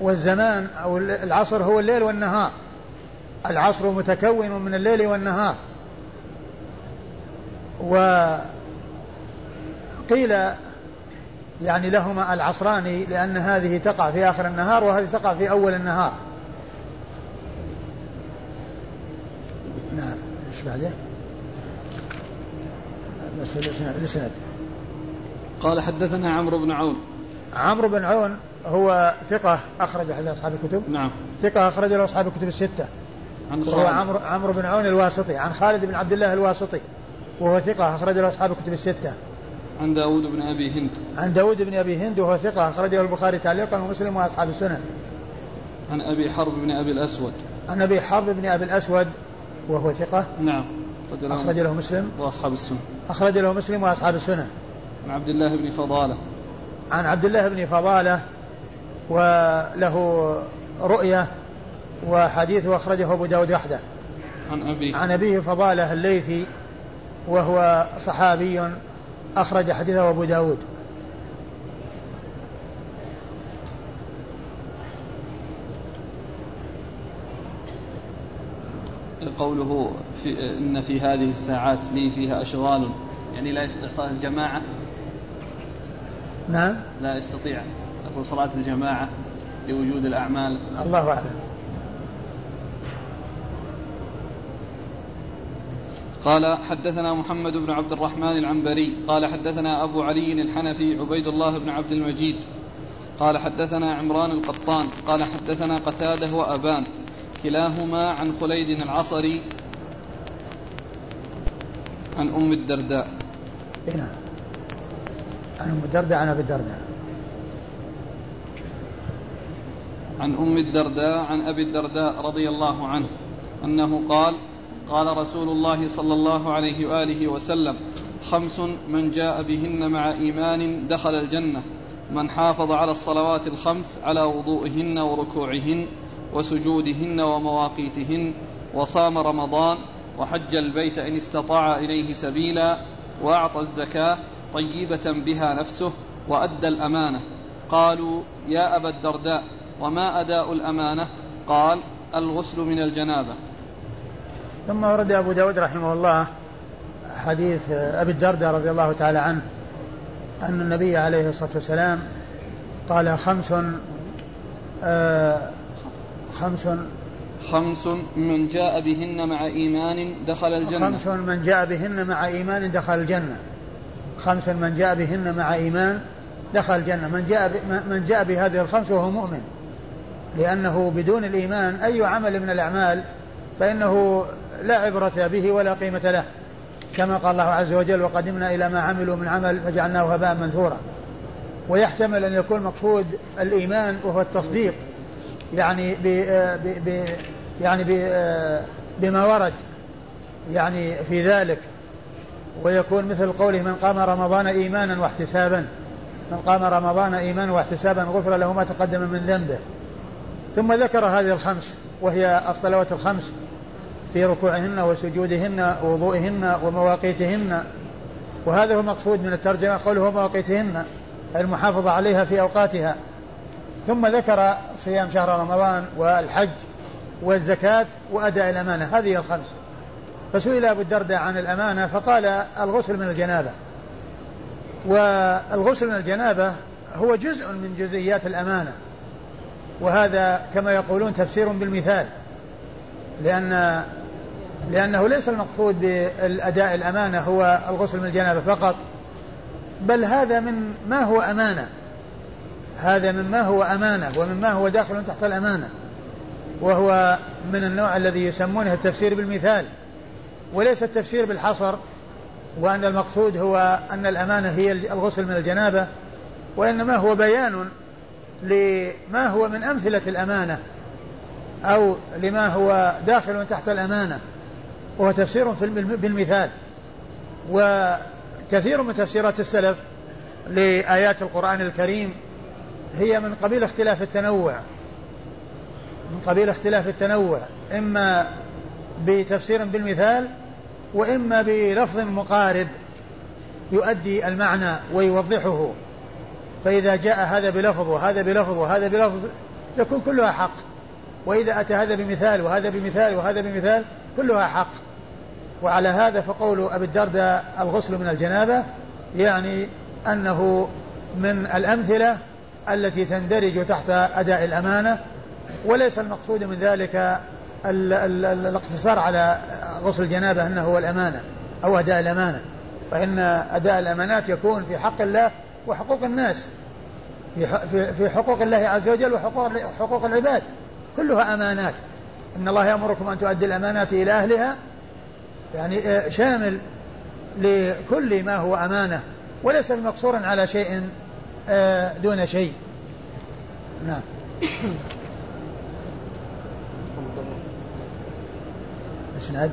والزمان أو العصر هو الليل والنهار. العصر متكون من الليل والنهار. وقيل يعني لهما العصران لأن هذه تقع في آخر النهار وهذه تقع في أول النهار. نعم إيش بعده؟ بس الإسناد قال حدثنا عمرو بن عون. عمرو بن عون هو ثقة أخرج أحد أصحاب الكتب. نعم. ثقة أخرج له أصحاب الكتب الستة. عن هو عمرو عمرو بن عون الواسطي عن خالد بن عبد الله الواسطي. وهو ثقة أخرج له أصحاب الكتب الستة. عن داود بن أبي هند. عن داود بن أبي هند وهو ثقة أخرجه البخاري تعليقا ومسلم وأصحاب السنن. عن أبي حرب بن أبي الأسود. عن أبي حرب بن أبي الأسود وهو ثقة نعم. أخرج له مسلم. وأصحاب السنن. أخرج له مسلم وأصحاب السنن. عن عبد الله بن فضالة. عن عبد الله بن فضالة وله رؤية وحديثه أخرجه أبو داود وحده. عن أبيه. عن أبيه فضالة الليثي وهو صحابي أخرج حديثه أبو داود. قوله في إن في هذه الساعات لي فيها أشغال يعني لا يستطيع صلاة الجماعة؟ نعم. لا يستطيع صلاة الجماعة لوجود الأعمال. الله أعلم. قال حدثنا محمد بن عبد الرحمن العنبري قال حدثنا أبو علي الحنفي عبيد الله بن عبد المجيد قال حدثنا عمران القطان قال حدثنا قتادة وأبان كلاهما عن خليد العصري عن أم الدرداء هنا نعم. عن أم الدرداء عن أبي الدرداء عن أم الدرداء عن أبي الدرداء رضي الله عنه أنه قال قال رسول الله صلى الله عليه وآله وسلم خمس من جاء بهن مع إيمان دخل الجنة من حافظ على الصلوات الخمس على وضوئهن وركوعهن وسجودهن ومواقيتهن وصام رمضان وحج البيت إن استطاع إليه سبيلا وأعطى الزكاة طيبة بها نفسه وأدى الأمانة. قالوا يا أبا الدرداء وما أداء الأمانة؟ قال الغسل من الجنابة. ثم ورد أبو داود رحمه الله حديث أبي الدرداء رضي الله تعالى عنه أن النبي عليه الصلاة والسلام قال خمس آه خمس. خمس من جاء بهن مع إيمان دخل الجنة. خمس من جاء بهن مع إيمان دخل الجنة. خمس من جاء بهن مع إيمان دخل الجنة. من جاء من جاء بهذه الخمس وهو مؤمن لأنه بدون الإيمان أي عمل من الأعمال فإنه لا عبرة به ولا قيمة له كما قال الله عز وجل وقدمنا إلى ما عملوا من عمل فجعلناه هباء منثورا. ويحتمل أن يكون مقصود الإيمان وهو التصديق يعني ب ب يعني ب بما ورد يعني في ذلك. ويكون مثل قوله من قام رمضان إيمانا واحتسابا. من قام رمضان إيمانا واحتسابا غفر له ما تقدم من ذنبه. ثم ذكر هذه الخمس وهي الصلوات الخمس. في ركوعهن وسجودهن ووضوئهن ومواقيتهن. وهذا هو المقصود من الترجمة قوله مواقيتهن المحافظة عليها في أوقاتها. ثم ذكر صيام شهر رمضان والحج والزكاة وأداء الأمانة. هذه الخمس فسئل أبو الدرداء عن الأمانة فقال الغسل من الجنابة. والغسل من الجنابة هو جزء من جزئيات الأمانة. وهذا كما يقولون تفسير بالمثال لأن لأنه ليس المقصود بالأداء الأمانة هو الغسل من الجنابة فقط بل هذا من ما هو أمانة. هذا مما هو أمانة ومما هو داخل تحت الأمانة وهو من النوع الذي يسمونه التفسير بالمثال وليس التفسير بالحصر وأن المقصود هو أن الأمانة هي الغسل من الجنابة وإنما هو بيان لما هو من أمثلة الأمانة أو لما هو داخل تحت الأمانة. وهو تفسير بالمثال. وكثير من تفسيرات السلف لآيات القرآن الكريم هي من قبيل اختلاف التنوع. من قبيل اختلاف التنوع. إما بتفسير بالمثال وإما بلفظ مقارب يؤدي المعنى ويوضحه. فإذا جاء هذا بلفظ وهذا بلفظ وهذا بلفظ يكون كلها حق. وإذا أتى هذا بمثال وهذا بمثال وهذا بمثال كلها حق. وعلى هذا فقول أبي الدرداء الغسل من الجنابة يعني أنه من الأمثلة التي تندرج تحت أداء الأمانة وليس المقصود من ذلك ال ال ال الاقتصار على غسل الجنابة أنه هو الأمانة أو أداء الأمانة فإن أداء الأمانات يكون في حق الله وحقوق الناس في حقوق الله عز وجل وحقوق حقوق العباد كلها أمانات. إن الله يأمركم أن تؤدي الأمانات إلى أهلها يعني آه، شامل لكل ما هو أمانة وليس مقصورا على شيء آه، دون شيء. نعم. إسناد؟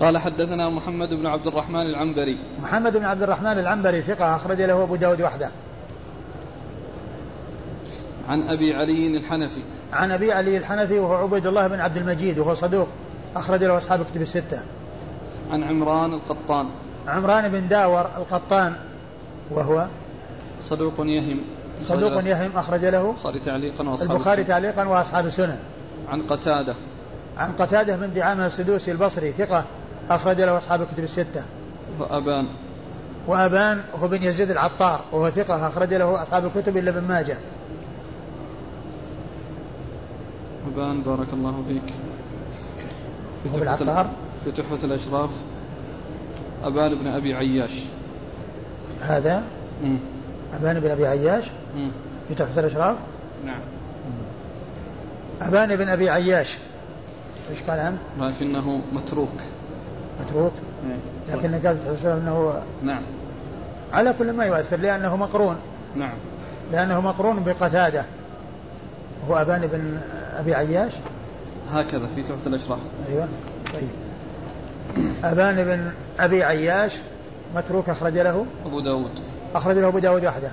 قال حدثنا محمد بن عبد الرحمن العنبري. محمد بن عبد الرحمن العنبري ثقة أخرج له أبو داود وحده. عن أبي علي الحنفي. عن أبي علي الحنفي وهو عبيد الله بن عبد المجيد وهو صدوق أخرج له أصحاب كتب الستة. عن عمران القطان. عمران بن داور القطان وهو صدوق يهم. صدوق يهم أخرج له البخاري تعليقا وأصحاب البخاري تعليقا وأصحاب السنن عن قتادة. عن قتادة بن دعامة السدوسي البصري ثقة أخرج له أصحاب الكتب الستة. وأبان. وأبان هو بن يزيد العطار وهو ثقة أخرج له أصحاب الكتب إلا ابن ماجه. أبان بارك الله فيك. في هو بالعطار. في تحفة الأشراف أبان بن أبي عياش. هذا؟ مم. أبان بن أبي عياش؟ مم. في تحفة الأشراف؟ نعم. أبان بن أبي عياش. إيش قال عنه؟ لكنه متروك. متروك؟ إيه. لكن قال في تحفة الأشراف أنه نعم. على كل ما يؤثر لأنه مقرون. نعم. لأنه مقرون بقتادة. هو أبان بن أبي عياش؟ هكذا في تحفة الأشراف. أيوة. طيب أبان بن أبي عياش متروك أخرج له؟ أبو داود. أخرج له أبو داود وحده.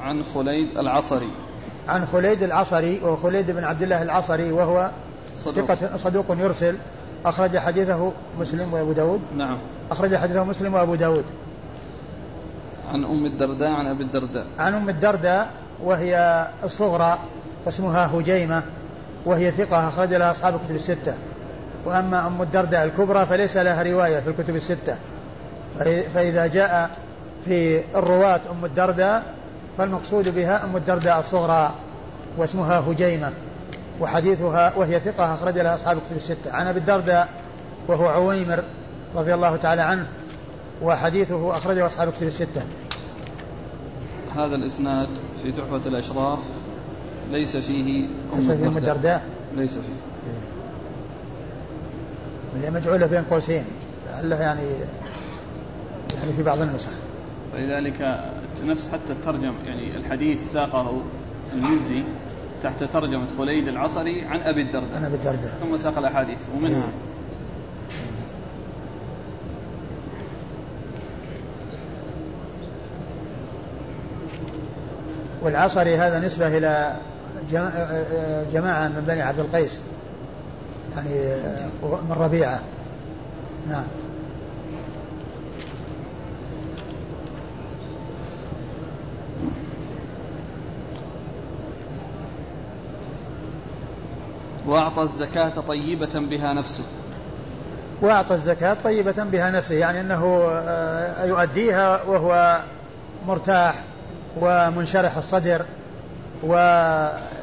عن خليد العصري. عن خليد العصري وخليد بن عبد الله العصري وهو صدوق. ثقة صدوق يرسل. أخرج حديثه مسلم وأبو داود. نعم. أخرج حديثه مسلم وأبو داود. عن أم الدرداء عن أبي الدرداء. عن أم الدرداء وهي الصغرى واسمها هجيمة وهي ثقة أخرج لها أصحاب الكتب الستة. وأما أم الدرداء الكبرى فليس لها رواية في الكتب الستة. فإذا جاء في الرواة أم الدرداء فالمقصود بها أم الدرداء الصغرى واسمها هجيمة وحديثها وهي ثقة أخرج لها أصحاب الكتب الستة. عن أبي الدرداء وهو عويمر رضي الله تعالى عنه وحديثه أخرجه أصحاب الكتب الستة. هذا الإسناد في تحفة الأشراف ليس فيه ليس فيه أم الدرداء. ليس فيه. هي مجعولة بين قوسين لعله يعني يعني في بعض النسخ. فلذلك نفس حتى الترجم يعني الحديث ساقه المزي تحت ترجمة خليد العصري عن أبي الدرداء. عن أبي الدرداء. ثم ساق الأحاديث. ومنها نعم. والعصري هذا نسبة إلى جماعة من بني عبد القيس. يعني من ربيعة. نعم. وأعطى الزكاة طيبة بها نفسه. وأعطى الزكاة طيبة بها نفسه يعني أنه آه، يؤديها وهو مرتاح ومنشرح الصدر و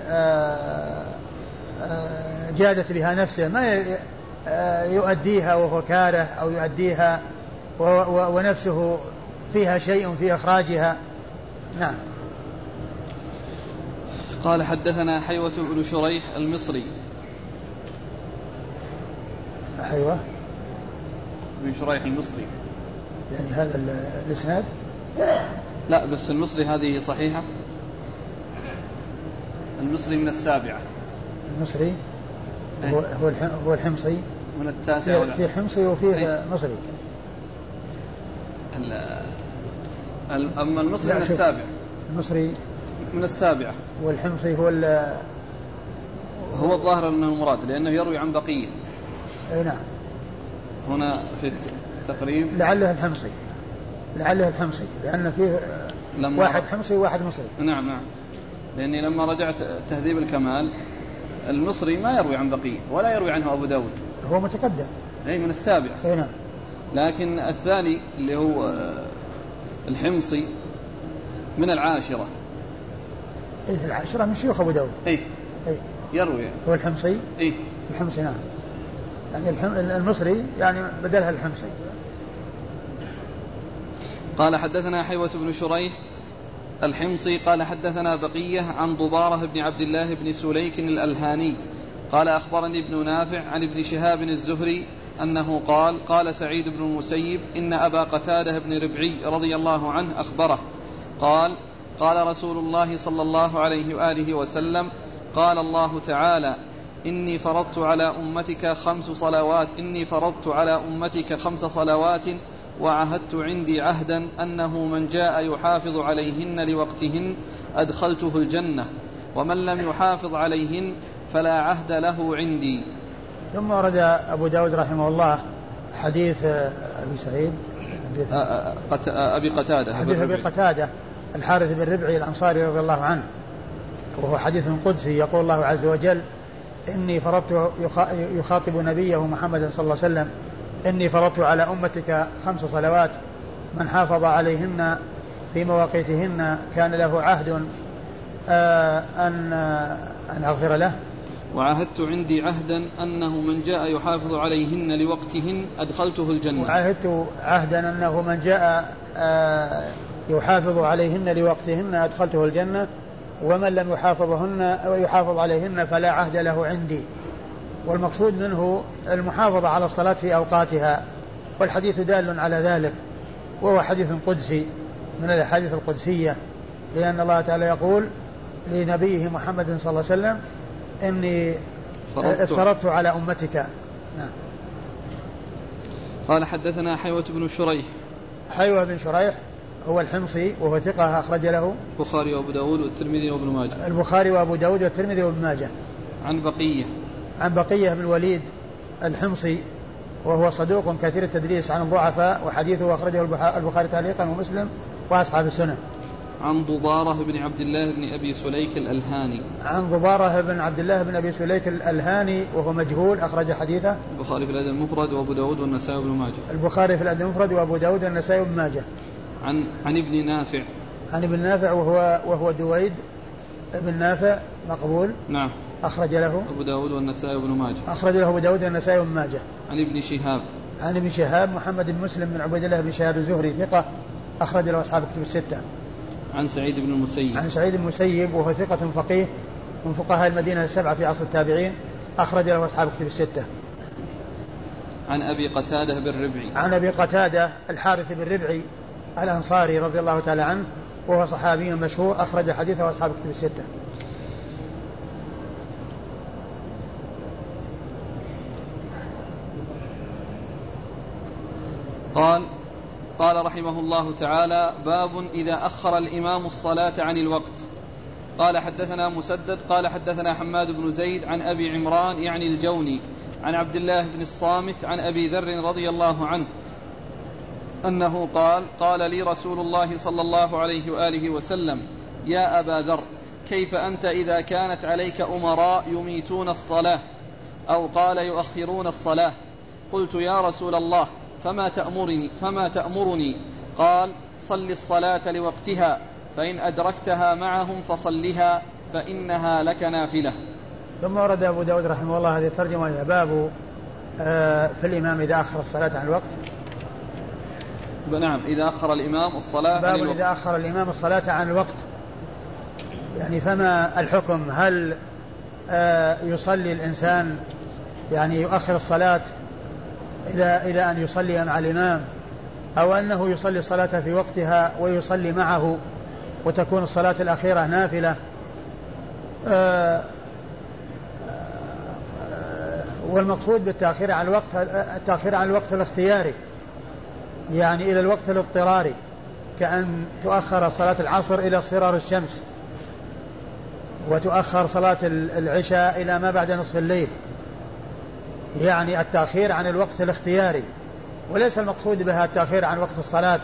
آه، جادت بها نفسه ما يؤديها وهو كاره أو يؤديها ونفسه فيها شيء في إخراجها. نعم. قال حدثنا حيوة بن شريح المصري. حيوة؟ بن شريح المصري. يعني هذا الإسناد؟ لا بس المصري هذه صحيحة. المصري من السابعة. المصري هو إيه. هو هو الحمصي. من التاسع في, في حمصي وفيه إيه. مصري. أما المصري من السابعة المصري من السابعة والحمصي هو هو الظاهر أنه مراد لأنه يروي عن بقية. أي نعم. هنا في التقريب لعله الحمصي. لعله الحمصي لأن فيه لما واحد حمصي وواحد مصري. نعم نعم. لأني لما رجعت تهذيب الكمال المصري ما يروي عن بقية ولا يروي عنه أبو داود. هو متقدم. أي من السابع. أي نعم. لكن الثاني اللي هو آه، الحمصي من العاشرة. إيه العاشرة من شيوخ أبو داود. إيه. إيه. يروي. هو الحمصي؟ إيه. الحمصي نعم. يعني المصري يعني بدلها الحمصي. قال حدثنا حيوة بن شريح الحمصي قال حدثنا بقية عن ضبارة بن عبد الله بن سليك الألهاني. قال أخبرني ابن نافع عن ابن شهاب الزهري أنه قال قال سعيد بن المسيب إن أبا قتادة بن ربعي رضي الله عنه أخبره. قال قال رسول الله صلى الله عليه وآله وسلم قال الله تعالى إني فرضت على أمتك خمس صلوات إني فرضت على أمتك خمس صلوات وعهدت عندي عهدا أنه من جاء يحافظ عليهن لوقتهن أدخلته الجنة ومن لم يحافظ عليهن فلا عهد له عندي. ثم ورد أبو داود رحمه الله حديث أبي سعيد حديث أبي قتادة. حديث أبي قتادة الحارث بن ربعي الأنصاري رضي الله عنه وهو حديث قدسي يقول الله عز وجل إني فرضت يخاطب نبيه محمد صلى الله عليه وسلم إني فرضت على أمتك خمس صلوات من حافظ عليهن في مواقيتهن كان له عهد آه، أن أن أغفر له. وعاهدت عندي عهدا أنه من جاء يحافظ عليهن لوقتهن أدخلته الجنة. وعاهدت عهدا أنه من جاء آه، يحافظ عليهن لوقتهن أدخلته الجنة ومن لم يحافظهن ويحافظ عليهن فلا عهد له عندي. والمقصود منه المحافظة على الصلاة في أوقاتها والحديث دال على ذلك وهو حديث قدسي من الأحاديث القدسية لأن الله تعالى يقول لنبيه محمد صلى الله عليه وسلم إني افترضت على أمتك. نعم. قال حدثنا حيوة بن شريح. حيوة بن شريح هو الحمصي وهو ثقة أخرج له. البخاري وأبو داود والترمذي وابن ماجه. البخاري وأبو داود والترمذي وابن ماجه. عن بقية. عن بقية بن الوليد الحمصي وهو صدوق كثير التدريس عن الضعفاء وحديثه أخرجه البخاري تعليقا ومسلم وأصحاب السنة. عن ضبارة بن عبد الله بن أبي سليك الألهاني. عن ضبارة بن عبد الله بن أبي سليك الألهاني وهو مجهول أخرج حديثه. البخاري في الأدب المفرد وأبو داود والنسائي وابن ماجه. البخاري في الأدب المفرد وأبو داود والنسائي وابن ماجه. عن عن ابن نافع. عن ابن نافع وهو وهو دويد ابن نافع مقبول. نعم. أخرج له أبو داود والنسائي وابن ماجه. أخرج له أبو داود والنسائي وابن ماجه. عن ابن شهاب. عن ابن شهاب محمد بن مسلم بن عبيد الله بن شهاب الزهري ثقة أخرج له أصحاب كتب الستة. عن سعيد بن المسيب. عن سعيد بن المسيب وهو ثقة فقيه من فقهاء المدينة السبعة في عصر التابعين أخرج له أصحاب كتب الستة. عن أبي قتادة بن ربعي. عن أبي قتادة الحارث بن ربعي الأنصاري رضي الله تعالى عنه وهو صحابي مشهور أخرج حديثه أصحاب كتب الستة. قال قال رحمه الله تعالى باب إذا أخر الإمام الصلاة عن الوقت. قال حدثنا مسدد قال حدثنا حماد بن زيد عن أبي عمران يعني الجوني عن عبد الله بن الصامت عن أبي ذر رضي الله عنه أنه قال قال لي رسول الله صلى الله عليه وآله وسلم يا أبا ذر كيف أنت إذا كانت عليك أمراء يميتون الصلاة أو قال يؤخرون الصلاة؟ قلت يا رسول الله فما تأمرني فما تأمرني. قال صل الصلاة لوقتها فإن أدركتها معهم فصلها فإنها لك نافلة. ثم ورد أبو داود رحمه الله هذه الترجمة باب آه، في الإمام إذا أخر الصلاة عن الوقت. نعم إذا أخر الإمام الصلاة باب عن الوقت. إذا أخر الإمام الصلاة عن الوقت. يعني فما الحكم؟ هل آه، يصلي الإنسان يعني يؤخر الصلاة إلى إلى أن يصلي مع الإمام أو أنه يصلي الصلاة في وقتها ويصلي معه وتكون الصلاة الأخيرة نافلة. آه، آه، والمقصود بالتأخير عن الوقت التأخير عن الوقت الاختياري يعني إلى الوقت الاضطراري كأن تؤخر صلاة العصر إلى صرار الشمس وتؤخر صلاة العشاء إلى ما بعد نصف الليل. يعني التأخير عن الوقت الاختياري وليس المقصود بها التأخير عن وقت الصلاة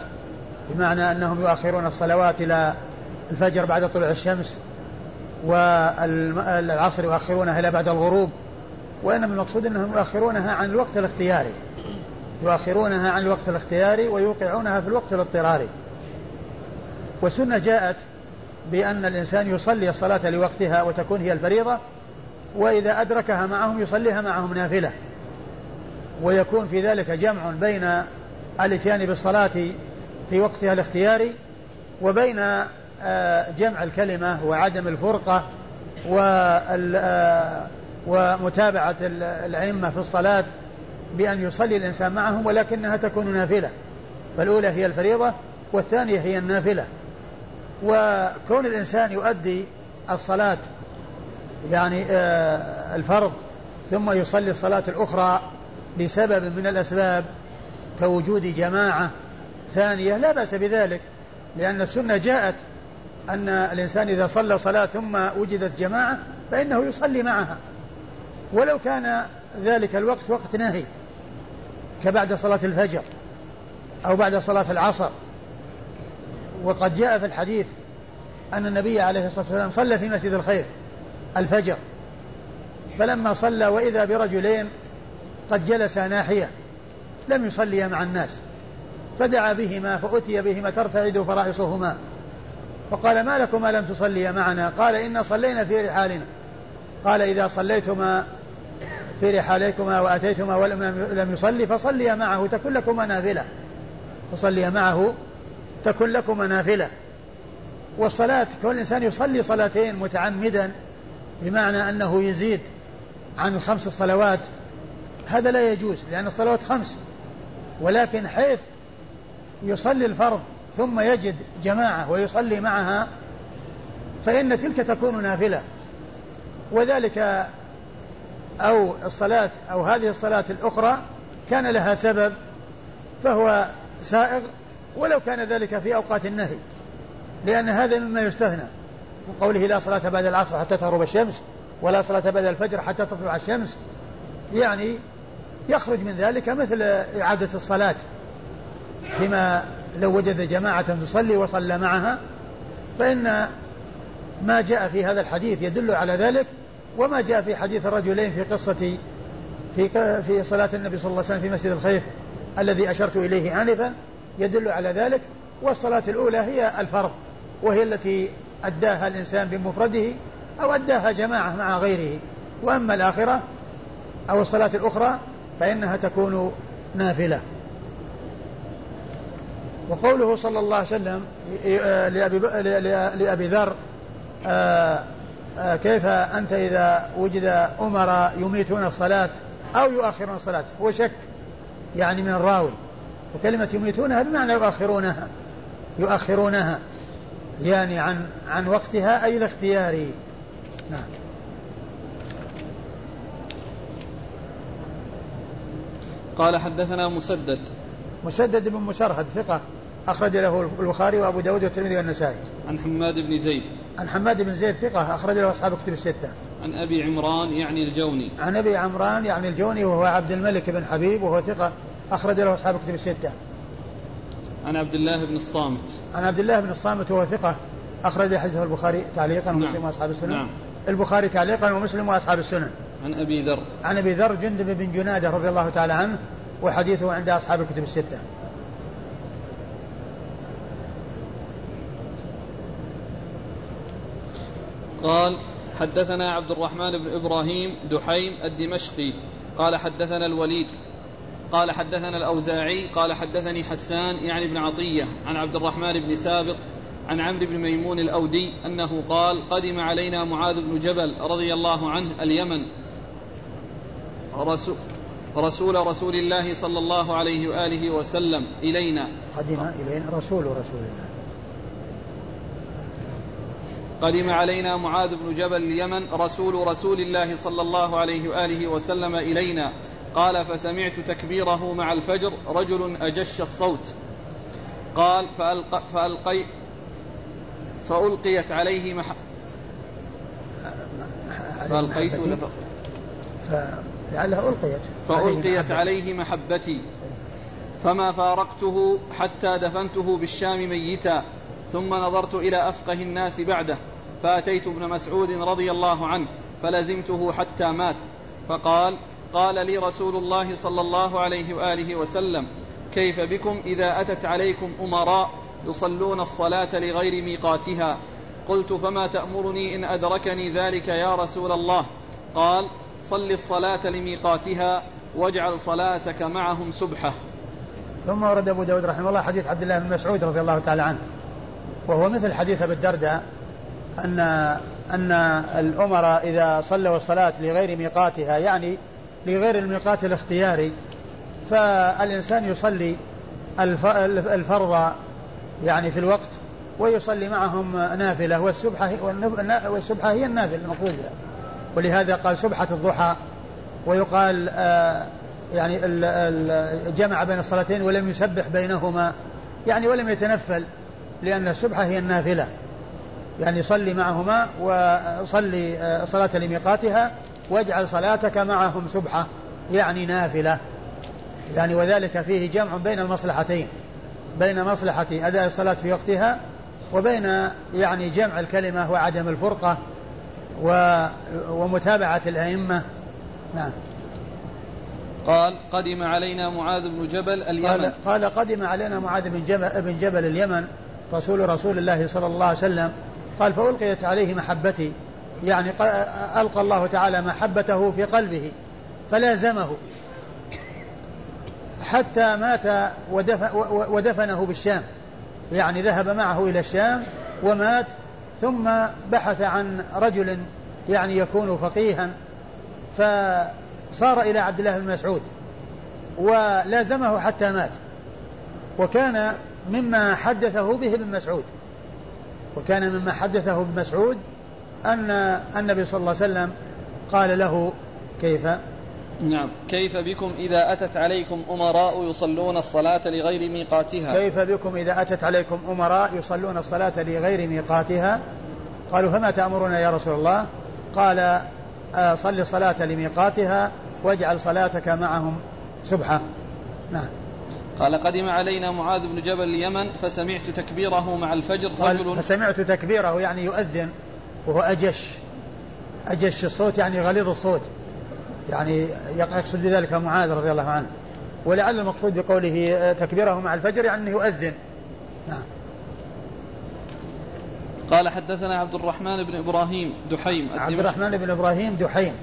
بمعنى أنهم يؤخرون الصلوات إلى الفجر بعد طلوع الشمس والعصر يؤخرونها إلى بعد الغروب وإنما المقصود أنهم يؤخرونها عن الوقت الاختياري يؤخرونها عن الوقت الاختياري ويوقعونها في الوقت الاضطراري. والسنة جاءت بأن الإنسان يصلي الصلاة لوقتها وتكون هي الفريضة وإذا أدركها معهم يصليها معهم نافلة. ويكون في ذلك جمع بين الإتيان بالصلاة في وقتها الاختياري وبين آه، جمع الكلمة وعدم الفرقة آه، ومتابعة الأئمة في الصلاة بأن يصلي الإنسان معهم ولكنها تكون نافلة. فالأولى هي الفريضة والثانية هي النافلة. وكون الإنسان يؤدي الصلاة يعني آه، الفرض ثم يصلي الصلاة الأخرى لسبب من الأسباب كوجود جماعة ثانية. لا بأس بذلك لأن السنة جاءت أن الإنسان إذا صلى صلاة ثم وجدت جماعة فإنه يصلي معها. ولو كان ذلك الوقت وقت نهي كبعد صلاة الفجر أو بعد صلاة العصر. وقد جاء في الحديث أن النبي عليه الصلاة والسلام صلى في مسجد الخير. الفجر. فلما صلى وإذا برجلين قد جلسا ناحية لم يصليا مع الناس. فدعا بهما فأتي بهما ترتعد فرائصهما. فقال ما لكما لم تصليا معنا؟ قال إنا صلينا في رحالنا. قال إذا صليتما في رحالكما وأتيتما ولم لم يصلي فصليا معه تكن لكما نافلة. فصليا معه تكن لكما نافلة. والصلاة كل إنسان يصلي صلاتين متعمدا بمعنى أنه يزيد عن الخمس الصلوات هذا لا يجوز لأن الصلوات خمس. ولكن حيث يصلي الفرض ثم يجد جماعة ويصلي معها فإن تلك تكون نافلة. وذلك أو الصلاة أو هذه الصلاة الأخرى كان لها سبب فهو سائغ ولو كان ذلك في أوقات النهي لأن هذا مما يستثنى من قوله لا صلاة بعد العصر حتى تغرب الشمس ولا صلاة بعد الفجر حتى تطلع الشمس. يعني يخرج من ذلك مثل إعادة الصلاة. فيما لو وجد جماعة تصلي وصلى معها فإن ما جاء في هذا الحديث يدل على ذلك وما جاء في حديث الرجلين في قصة في في صلاة النبي صلى الله عليه وسلم في مسجد الخيف الذي أشرت إليه آنفا يدل على ذلك والصلاة الأولى هي الفرض وهي التي أداها الإنسان بمفرده أو أداها جماعة مع غيره. وأما الآخرة أو الصلاة الأخرى فإنها تكون نافلة. وقوله صلى الله عليه وسلم لأبي, لأبي ذر آه، آه، كيف أنت إذا وجد أمراء يميتون الصلاة أو يؤخرون الصلاة؟ هو شك يعني من الراوي. وكلمة يميتونها بمعنى يؤخرونها يؤخرونها. يعني عن عن وقتها أي الاختياري نعم. قال حدثنا مسدد. مسدد بن مسرهد ثقة أخرج له البخاري وأبو داود والترمذي والنسائي. عن حماد بن زيد. عن حماد بن زيد ثقة أخرج له أصحاب كتب الستة. عن أبي عمران يعني الجوني. عن أبي عمران يعني الجوني وهو عبد الملك بن حبيب وهو ثقة أخرج له أصحاب كتب الستة. عن عبد الله بن الصامت. عن عبد الله بن الصامت وهو ثقة. أخرج حديثه البخاري تعليقا نعم. ومسلم وأصحاب السنن. نعم. البخاري تعليقا ومسلم وأصحاب السنن. عن أبي ذر. عن أبي ذر جندب بن جنادة رضي الله تعالى عنه وحديثه عند أصحاب الكتب الستة. قال حدثنا عبد الرحمن بن إبراهيم دحيم الدمشقي. قال حدثنا الوليد. قال حدثنا الأوزاعي قال حدثني حسان يعني بن عطية عن عبد الرحمن بن سابق عن عمرو بن ميمون الأودي أنه قال قدم علينا معاذ بن جبل رضي الله عنه اليمن. رسول رسول رسول الله صلى الله عليه وآله وسلم إلينا. قدم إلينا رسول رسول الله. قدم علينا معاذ بن جبل اليمن رسول رسول الله صلى الله عليه وآله وسلم إلينا. قال فسمعت تكبيره مع الفجر رجل أجش الصوت. قال فألق فألقي فألقيت عليه مح فألقيت فلعلها ألقيت. فألقيت عليه محبتي. فما فارقته حتى دفنته بالشام ميتا. ثم نظرت إلى أفقه الناس بعده. فأتيت ابن مسعود رضي الله عنه فلزمته حتى مات. فقال قال لي رسول الله صلى الله عليه وآله وسلم كيف بكم إذا أتت عليكم أمراء يصلون الصلاة لغير ميقاتها؟ قلت فما تأمرني إن أدركني ذلك يا رسول الله؟ قال صل الصلاة لميقاتها واجعل صلاتك معهم سبحة. ثم ورد أبو داود رحمه الله حديث عبد الله بن مسعود رضي الله تعالى عنه. وهو مثل حديث أبي الدرداء أن أن الأمراء إذا صلوا الصلاة لغير ميقاتها يعني لغير الميقات الاختياري فالإنسان يصلي الفرض يعني في الوقت ويصلي معهم نافلة والسبحة والسبحة هي النافلة المقصود ولهذا قال سبحة الضحى ويقال آه، يعني جمع بين الصلاتين ولم يسبح بينهما. يعني ولم يتنفل لأن السبحة هي النافلة. يعني صلي معهما وصلي آه، صلاة لميقاتها واجعل صلاتك معهم سبحة يعني نافلة. يعني وذلك فيه جمع بين المصلحتين بين مصلحة أداء الصلاة في وقتها وبين يعني جمع الكلمة وعدم الفرقة ومتابعة الأئمة. نعم. قال قدم علينا معاذ بن جبل اليمن. قال, قال قدم علينا معاذ بن جبل, بن جبل اليمن رسول رسول الله صلى الله عليه وسلم. قال فألقيت عليه محبتي. يعني ألقى الله تعالى محبته في قلبه فلازمه. حتى مات ودفنه بالشام. يعني ذهب معه إلى الشام ومات ثم بحث عن رجل يعني يكون فقيها فصار إلى عبد الله بن مسعود ولازمه حتى مات. وكان مما حدثه به ابن مسعود. وكان مما حدثه ابن مسعود أن النبي صلى الله عليه وسلم قال له كيف؟ نعم. كيف بكم إذا أتت عليكم أمراء يصلون الصلاة لغير ميقاتها؟ كيف بكم إذا أتت عليكم أمراء يصلون الصلاة لغير ميقاتها؟ قالوا فما تأمرنا يا رسول الله؟ قال آه، صل الصلاة لميقاتها واجعل صلاتك معهم سبحة نعم. قال قدم علينا معاذ بن جبل اليمن فسمعت تكبيره مع الفجر رجل فسمعت تكبيره يعني يؤذن. وهو أجش. أجش الصوت يعني غليظ الصوت. يعني يقصد بذلك معاذ رضي الله عنه. ولعل المقصود بقوله آه، تكبيره مع الفجر يعني يؤذن. نعم. قال حدثنا عبد الرحمن بن إبراهيم دحيم عبد الرحمن بن إبراهيم دحيم.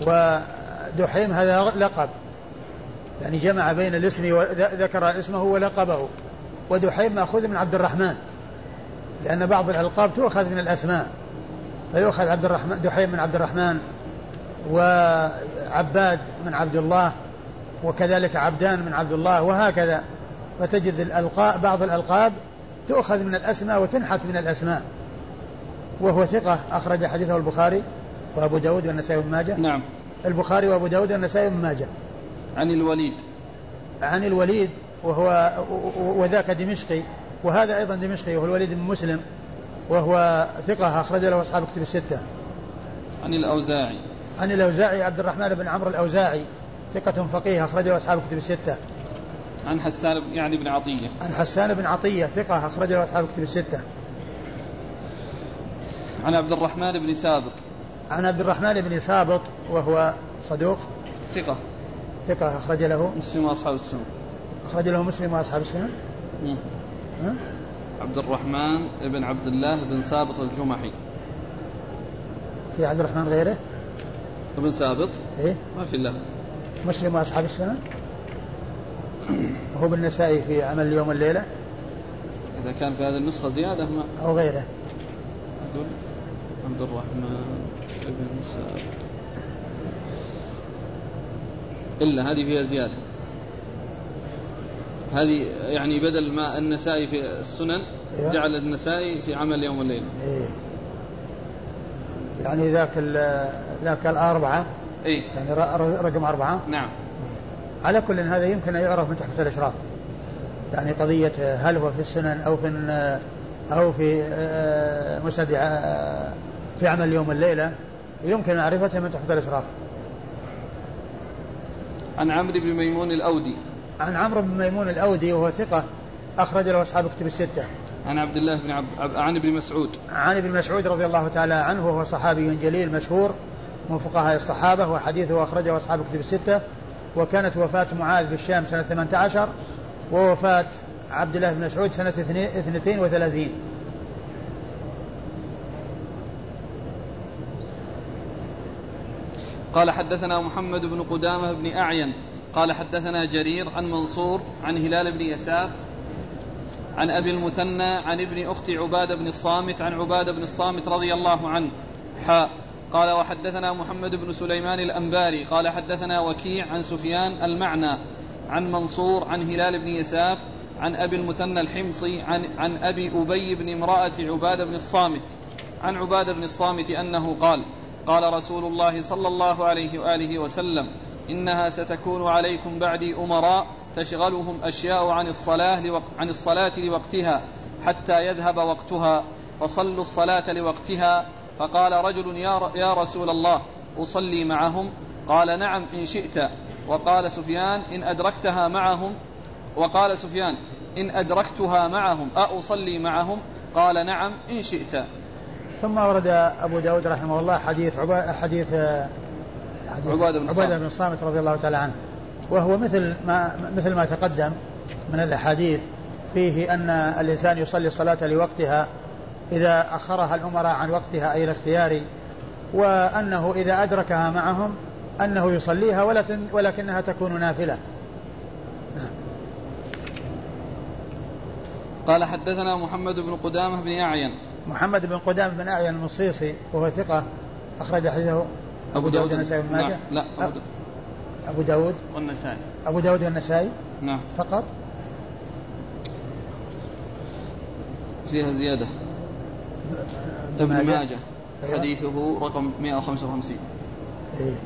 ودحيم هذا لقب. يعني جمع بين الاسم وذكر اسمه ولقبه. ودحيم مأخوذ من عبد الرحمن. لأن بعض الألقاب تؤخذ من الأسماء. فيؤخذ عبد الرحمن دحيم من عبد الرحمن وعباد من عبد الله وكذلك عبدان من عبد الله وهكذا. فتجد الألقاب بعض الألقاب تؤخذ من الأسماء وتنحت من الأسماء. وهو ثقة أخرج حديثه البخاري وأبو داود والنسائي بن ماجه. نعم. البخاري وأبو داود والنسائي بن ماجه. عن الوليد. عن الوليد وهو وذاك دمشقي وهذا أيضا دمشقي وهو الوليد بن مسلم. وهو ثقة أخرج له أصحاب كتب الستة. عن الأوزاعي. عن الأوزاعي عبد الرحمن بن عمرو الأوزاعي ثقة فقيه أخرج له أصحاب كتب الستة. عن حسان يعني بن عطية. عن حسان بن عطية ثقة أخرج له أصحاب كتب الستة. عن عبد الرحمن بن سابط. عن عبد الرحمن بن سابط وهو صدوق ثقة. ثقة أخرج له. مسلم وأصحاب السنة أخرج له مسلم وأصحاب السنة عبد الرحمن بن عبد الله بن سابط الجمحي في عبد الرحمن غيره؟ ابن سابط؟ إيه ما في إلا مسلم وأصحاب السنن؟ وهو بالنسائي في عمل اليوم والليلة؟ إذا كان في هذه النسخة زيادة ما أو غيره أقول عبد الرحمن بن سابط إلا هذه فيها زيادة هذه يعني بدل ما النسائي في السنن إيه؟ جعل النسائي في عمل اليوم والليله إيه؟ يعني ذاك ذاك الأربعة؟ إيه؟ يعني رقم أربعة؟ نعم. على كل هذا يمكن أن يعرف من تحت الإشراف. يعني قضية هل هو في السنن أو في أو في آه، مسند آه، في عمل اليوم والليلة يمكن معرفتها من تحت الإشراف. عن عمرو بن ميمون الأودي. عن عمرو بن ميمون الأودي وهو ثقة أخرج له أصحاب كتب الستة. عن عبد الله بن عب... عن ابن مسعود. عن ابن مسعود رضي الله تعالى عنه وهو صحابي جليل مشهور من فقهاء الصحابة وحديثه أخرجه أصحاب كتب الستة. وكانت وفاة معاذ بالشام سنة 18 ووفاة عبد الله بن مسعود سنة 32 قال حدثنا محمد بن قدامة بن أعين قال حدثنا جرير عن منصور عن هلال بن يساف عن أبي المثنى عن ابن أخت عبادة بن الصامت عن عبادة بن الصامت رضي الله عنه. حاء قال وحدثنا محمد بن سليمان الأنباري. قال حدثنا وكيع عن سفيان المعنى عن منصور عن هلال بن يساف عن أبي المثنى الحمصي عن, عن أبي أبي بن امرأة عبادة بن الصامت. عن عبادة بن الصامت أنه قال قال رسول الله صلى الله عليه وآله وسلم إنها ستكون عليكم بعدي أمراء تشغلهم أشياء عن الصلاة عن الصلاة لوقتها حتى يذهب وقتها فصلوا الصلاة لوقتها فقال رجل يا, يا رسول الله أصلي معهم؟ قال نعم إن شئت. وقال سفيان إن أدركتها معهم؟ وقال سفيان إن أدركتها معهم أصلي معهم؟ قال نعم إن شئت. ثم ورد أبو داود رحمه الله حديث عبا حديث عبادة بن, عبادة بن الصامت رضي الله تعالى عنه. وهو مثل ما مثل ما تقدم من الأحاديث فيه أن الإنسان يصلي الصلاة لوقتها إذا أخرها الأمراء عن وقتها أي الاختياري وأنه إذا أدركها معهم أنه يصليها ولكنها تكون نافلة. نعم. قال حدثنا محمد بن قدامة بن أعين. محمد بن قدامة بن أعين المصيصي وهو ثقة أخرج حديثه أبو داود والنسائي بن ماجه؟ نعم. لا أبو, أبو داود؟ والنسائي. أبو داود والنسائي؟ نعم. فقط؟ فيها زيادة. ابن ماجه؟ أيوة. حديثه رقم 155 إيه.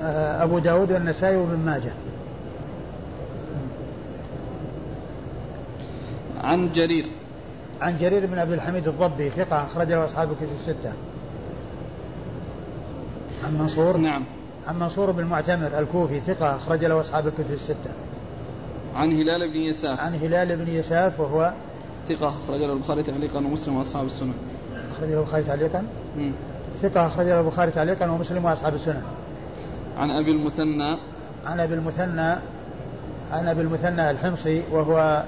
آه، أبو داود والنسائي وابن ماجه. عن جرير. عن جرير بن عبد الحميد الضبي ثقة أخرج له أصحاب الكتب الستة. عن منصور نعم. عن منصور بن المعتمر الكوفي ثقة أخرج له أصحاب الكتب الستة. عن هلال بن يساف. عن هلال بن يساف وهو ثقة أخرج له البخاري تعليقا ومسلم وأصحاب السنن. أخرج له البخاري تعليقا؟ ثقة أخرج له البخاري تعليقا ومسلم وأصحاب السنن. عن أبي المثنى. عن أبي المثنى عن أبي المثنى الحمصي وهو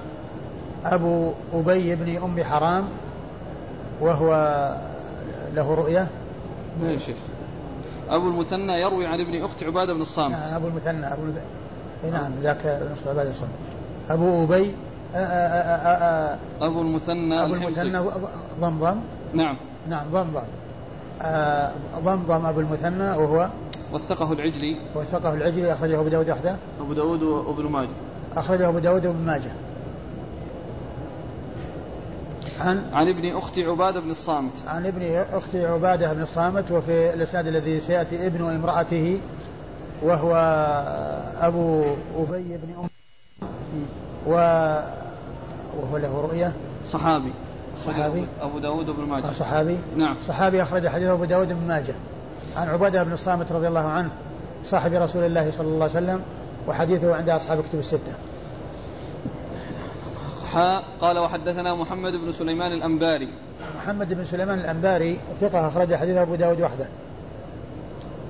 أبو أبي بن أم حرام وهو له رؤية. لا يا شيخ. أبو المثنى يروي عن ابن أخت عبادة بن الصامت. نعم أبو المثنى أبو الب... نعم ذاك نصف عبادة الصامت. أبو أبي أبو المثنى أبو المثنى ضمضم. نعم. نعم ضمضم. ضمضم أبو المثنى وهو وثقه العجلي. وثقه العجلي أخرجه أبو داود وحده. أبو داود وابن ماجه. أخرجه أبو داود وابن ماجه. عن عن ابن أخت عبادة بن الصامت. عن ابن أخت عبادة بن الصامت وفي الإسناد الذي سيأتي ابن امرأته وهو أبو أبي بن أم و وهو له رؤية. صحابي. صحابي. أبو داود بن ماجه. صحابي. نعم. صحابي أخرج حديث أبو داود بن ماجه. عن عبادة بن الصامت رضي الله عنه صاحب رسول الله صلى الله عليه وسلم وحديثه عند أصحاب كتب الستة. حاء قال وحدثنا محمد بن سليمان الأنباري. محمد بن سليمان الأنباري ثقة أخرج حديث أبو داود وحده.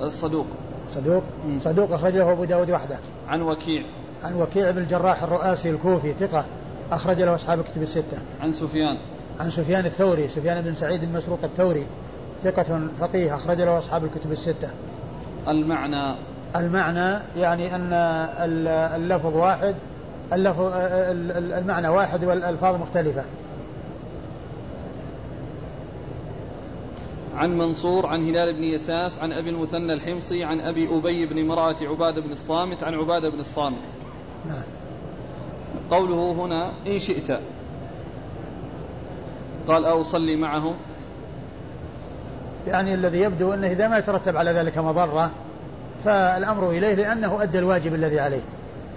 الصدوق. صدوق. صدوق أخرجه أبو داود وحده. عن وكيع. عن وكيع بن الجراح الرؤاسي الكوفي ثقة أخرج له أصحاب الكتب الستة. عن سفيان. عن سفيان الثوري سفيان بن سعيد بن مسروق الثوري ثقة فقيه أخرج له أصحاب الكتب الستة. المعنى. المعنى يعني أن اللفظ واحد اللفظ المعنى واحد والألفاظ مختلفة. عن منصور عن هلال بن يساف عن أبي المثنى الحمصي عن أبي أبي بن مرأة عبادة بن الصامت عن عبادة بن الصامت. نعم. قوله هنا إن شئت. قال أو صلي معهم. يعني الذي يبدو أنه إذا ما يترتب على ذلك مضرة فالأمر إليه لأنه أدى الواجب الذي عليه.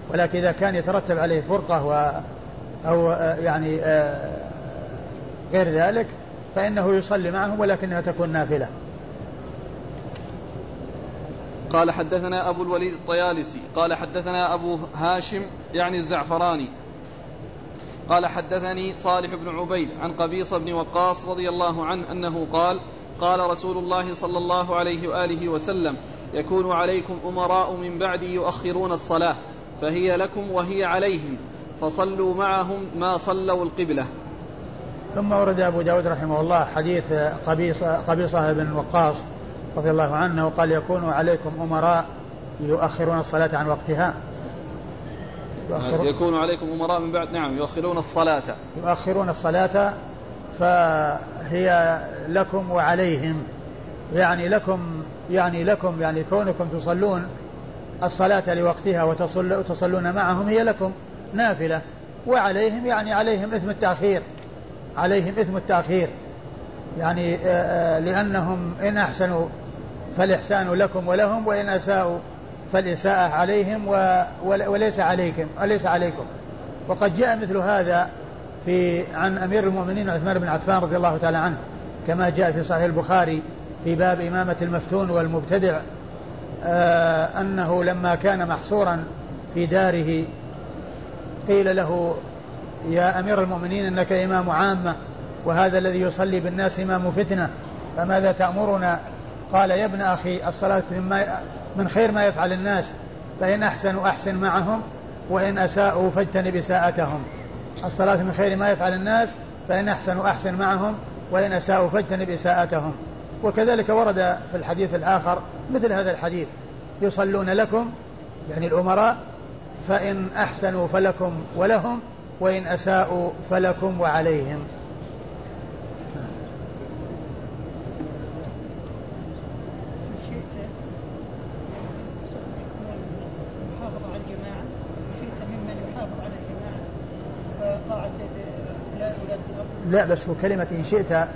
ولكن إذا كان يترتب عليه فرقة و أو يعني آه، غير ذلك فإنه يصلي معهم ولكنها تكون نافلة. قال حدثنا أبو الوليد الطيالسي قال حدثنا أبو هاشم يعني الزعفراني. قال حدثني صالح بن عبيد عن قبيصة بن وقاص رضي الله عنه أنه قال قال رسول الله صلى الله عليه وآله وسلم يكون عليكم أمراء من بعدي يؤخرون الصلاة. فهي لكم وهي عليهم فصلوا معهم ما صلوا القبلة. ثم ورد أبو داود رحمه الله حديث قبيصة, قبيصة بن وقاص رضي الله عنه وقال يكون عليكم أمراء يؤخرون الصلاة عن وقتها. يكون عليكم أمراء من بعد نعم يؤخرون الصلاة. يؤخرون الصلاة فهي لكم وعليهم. يعني لكم يعني لكم يعني كونكم تصلون الصلاة لوقتها وتصلون معهم هي لكم نافلة. وعليهم يعني عليهم إثم التأخير. عليهم إثم التأخير. يعني آه، آه، لأنهم إن أحسنوا فالإحسان لكم ولهم وإن أساءوا فالإساءة عليهم وليس عليكم وليس عليكم. وقد جاء مثل هذا في عن أمير المؤمنين عثمان بن عفان رضي الله تعالى عنه كما جاء في صحيح البخاري في باب إمامة المفتون والمبتدع. أنه لما كان محصورا في داره قيل له يا أمير المؤمنين إنك إمام عامة وهذا الذي يصلي بالناس إمام فتنة فماذا تأمرنا؟ قال يا ابن أخي الصلاة من خير ما يفعل الناس فإن أحسنوا أحسن معهم وإن أساءوا فاجتنب إساءتهم الصلاة من خير ما يفعل الناس فإن أحسنوا أحسن معهم وإن أساءوا فاجتنب إساءتهم وكذلك ورد في الحديث الآخر مثل هذا الحديث يصلون لكم يعني الأمراء فإن أحسنوا فلكم ولهم وإن أساءوا فلكم وعليهم. لا بس هو كلمة إن شئت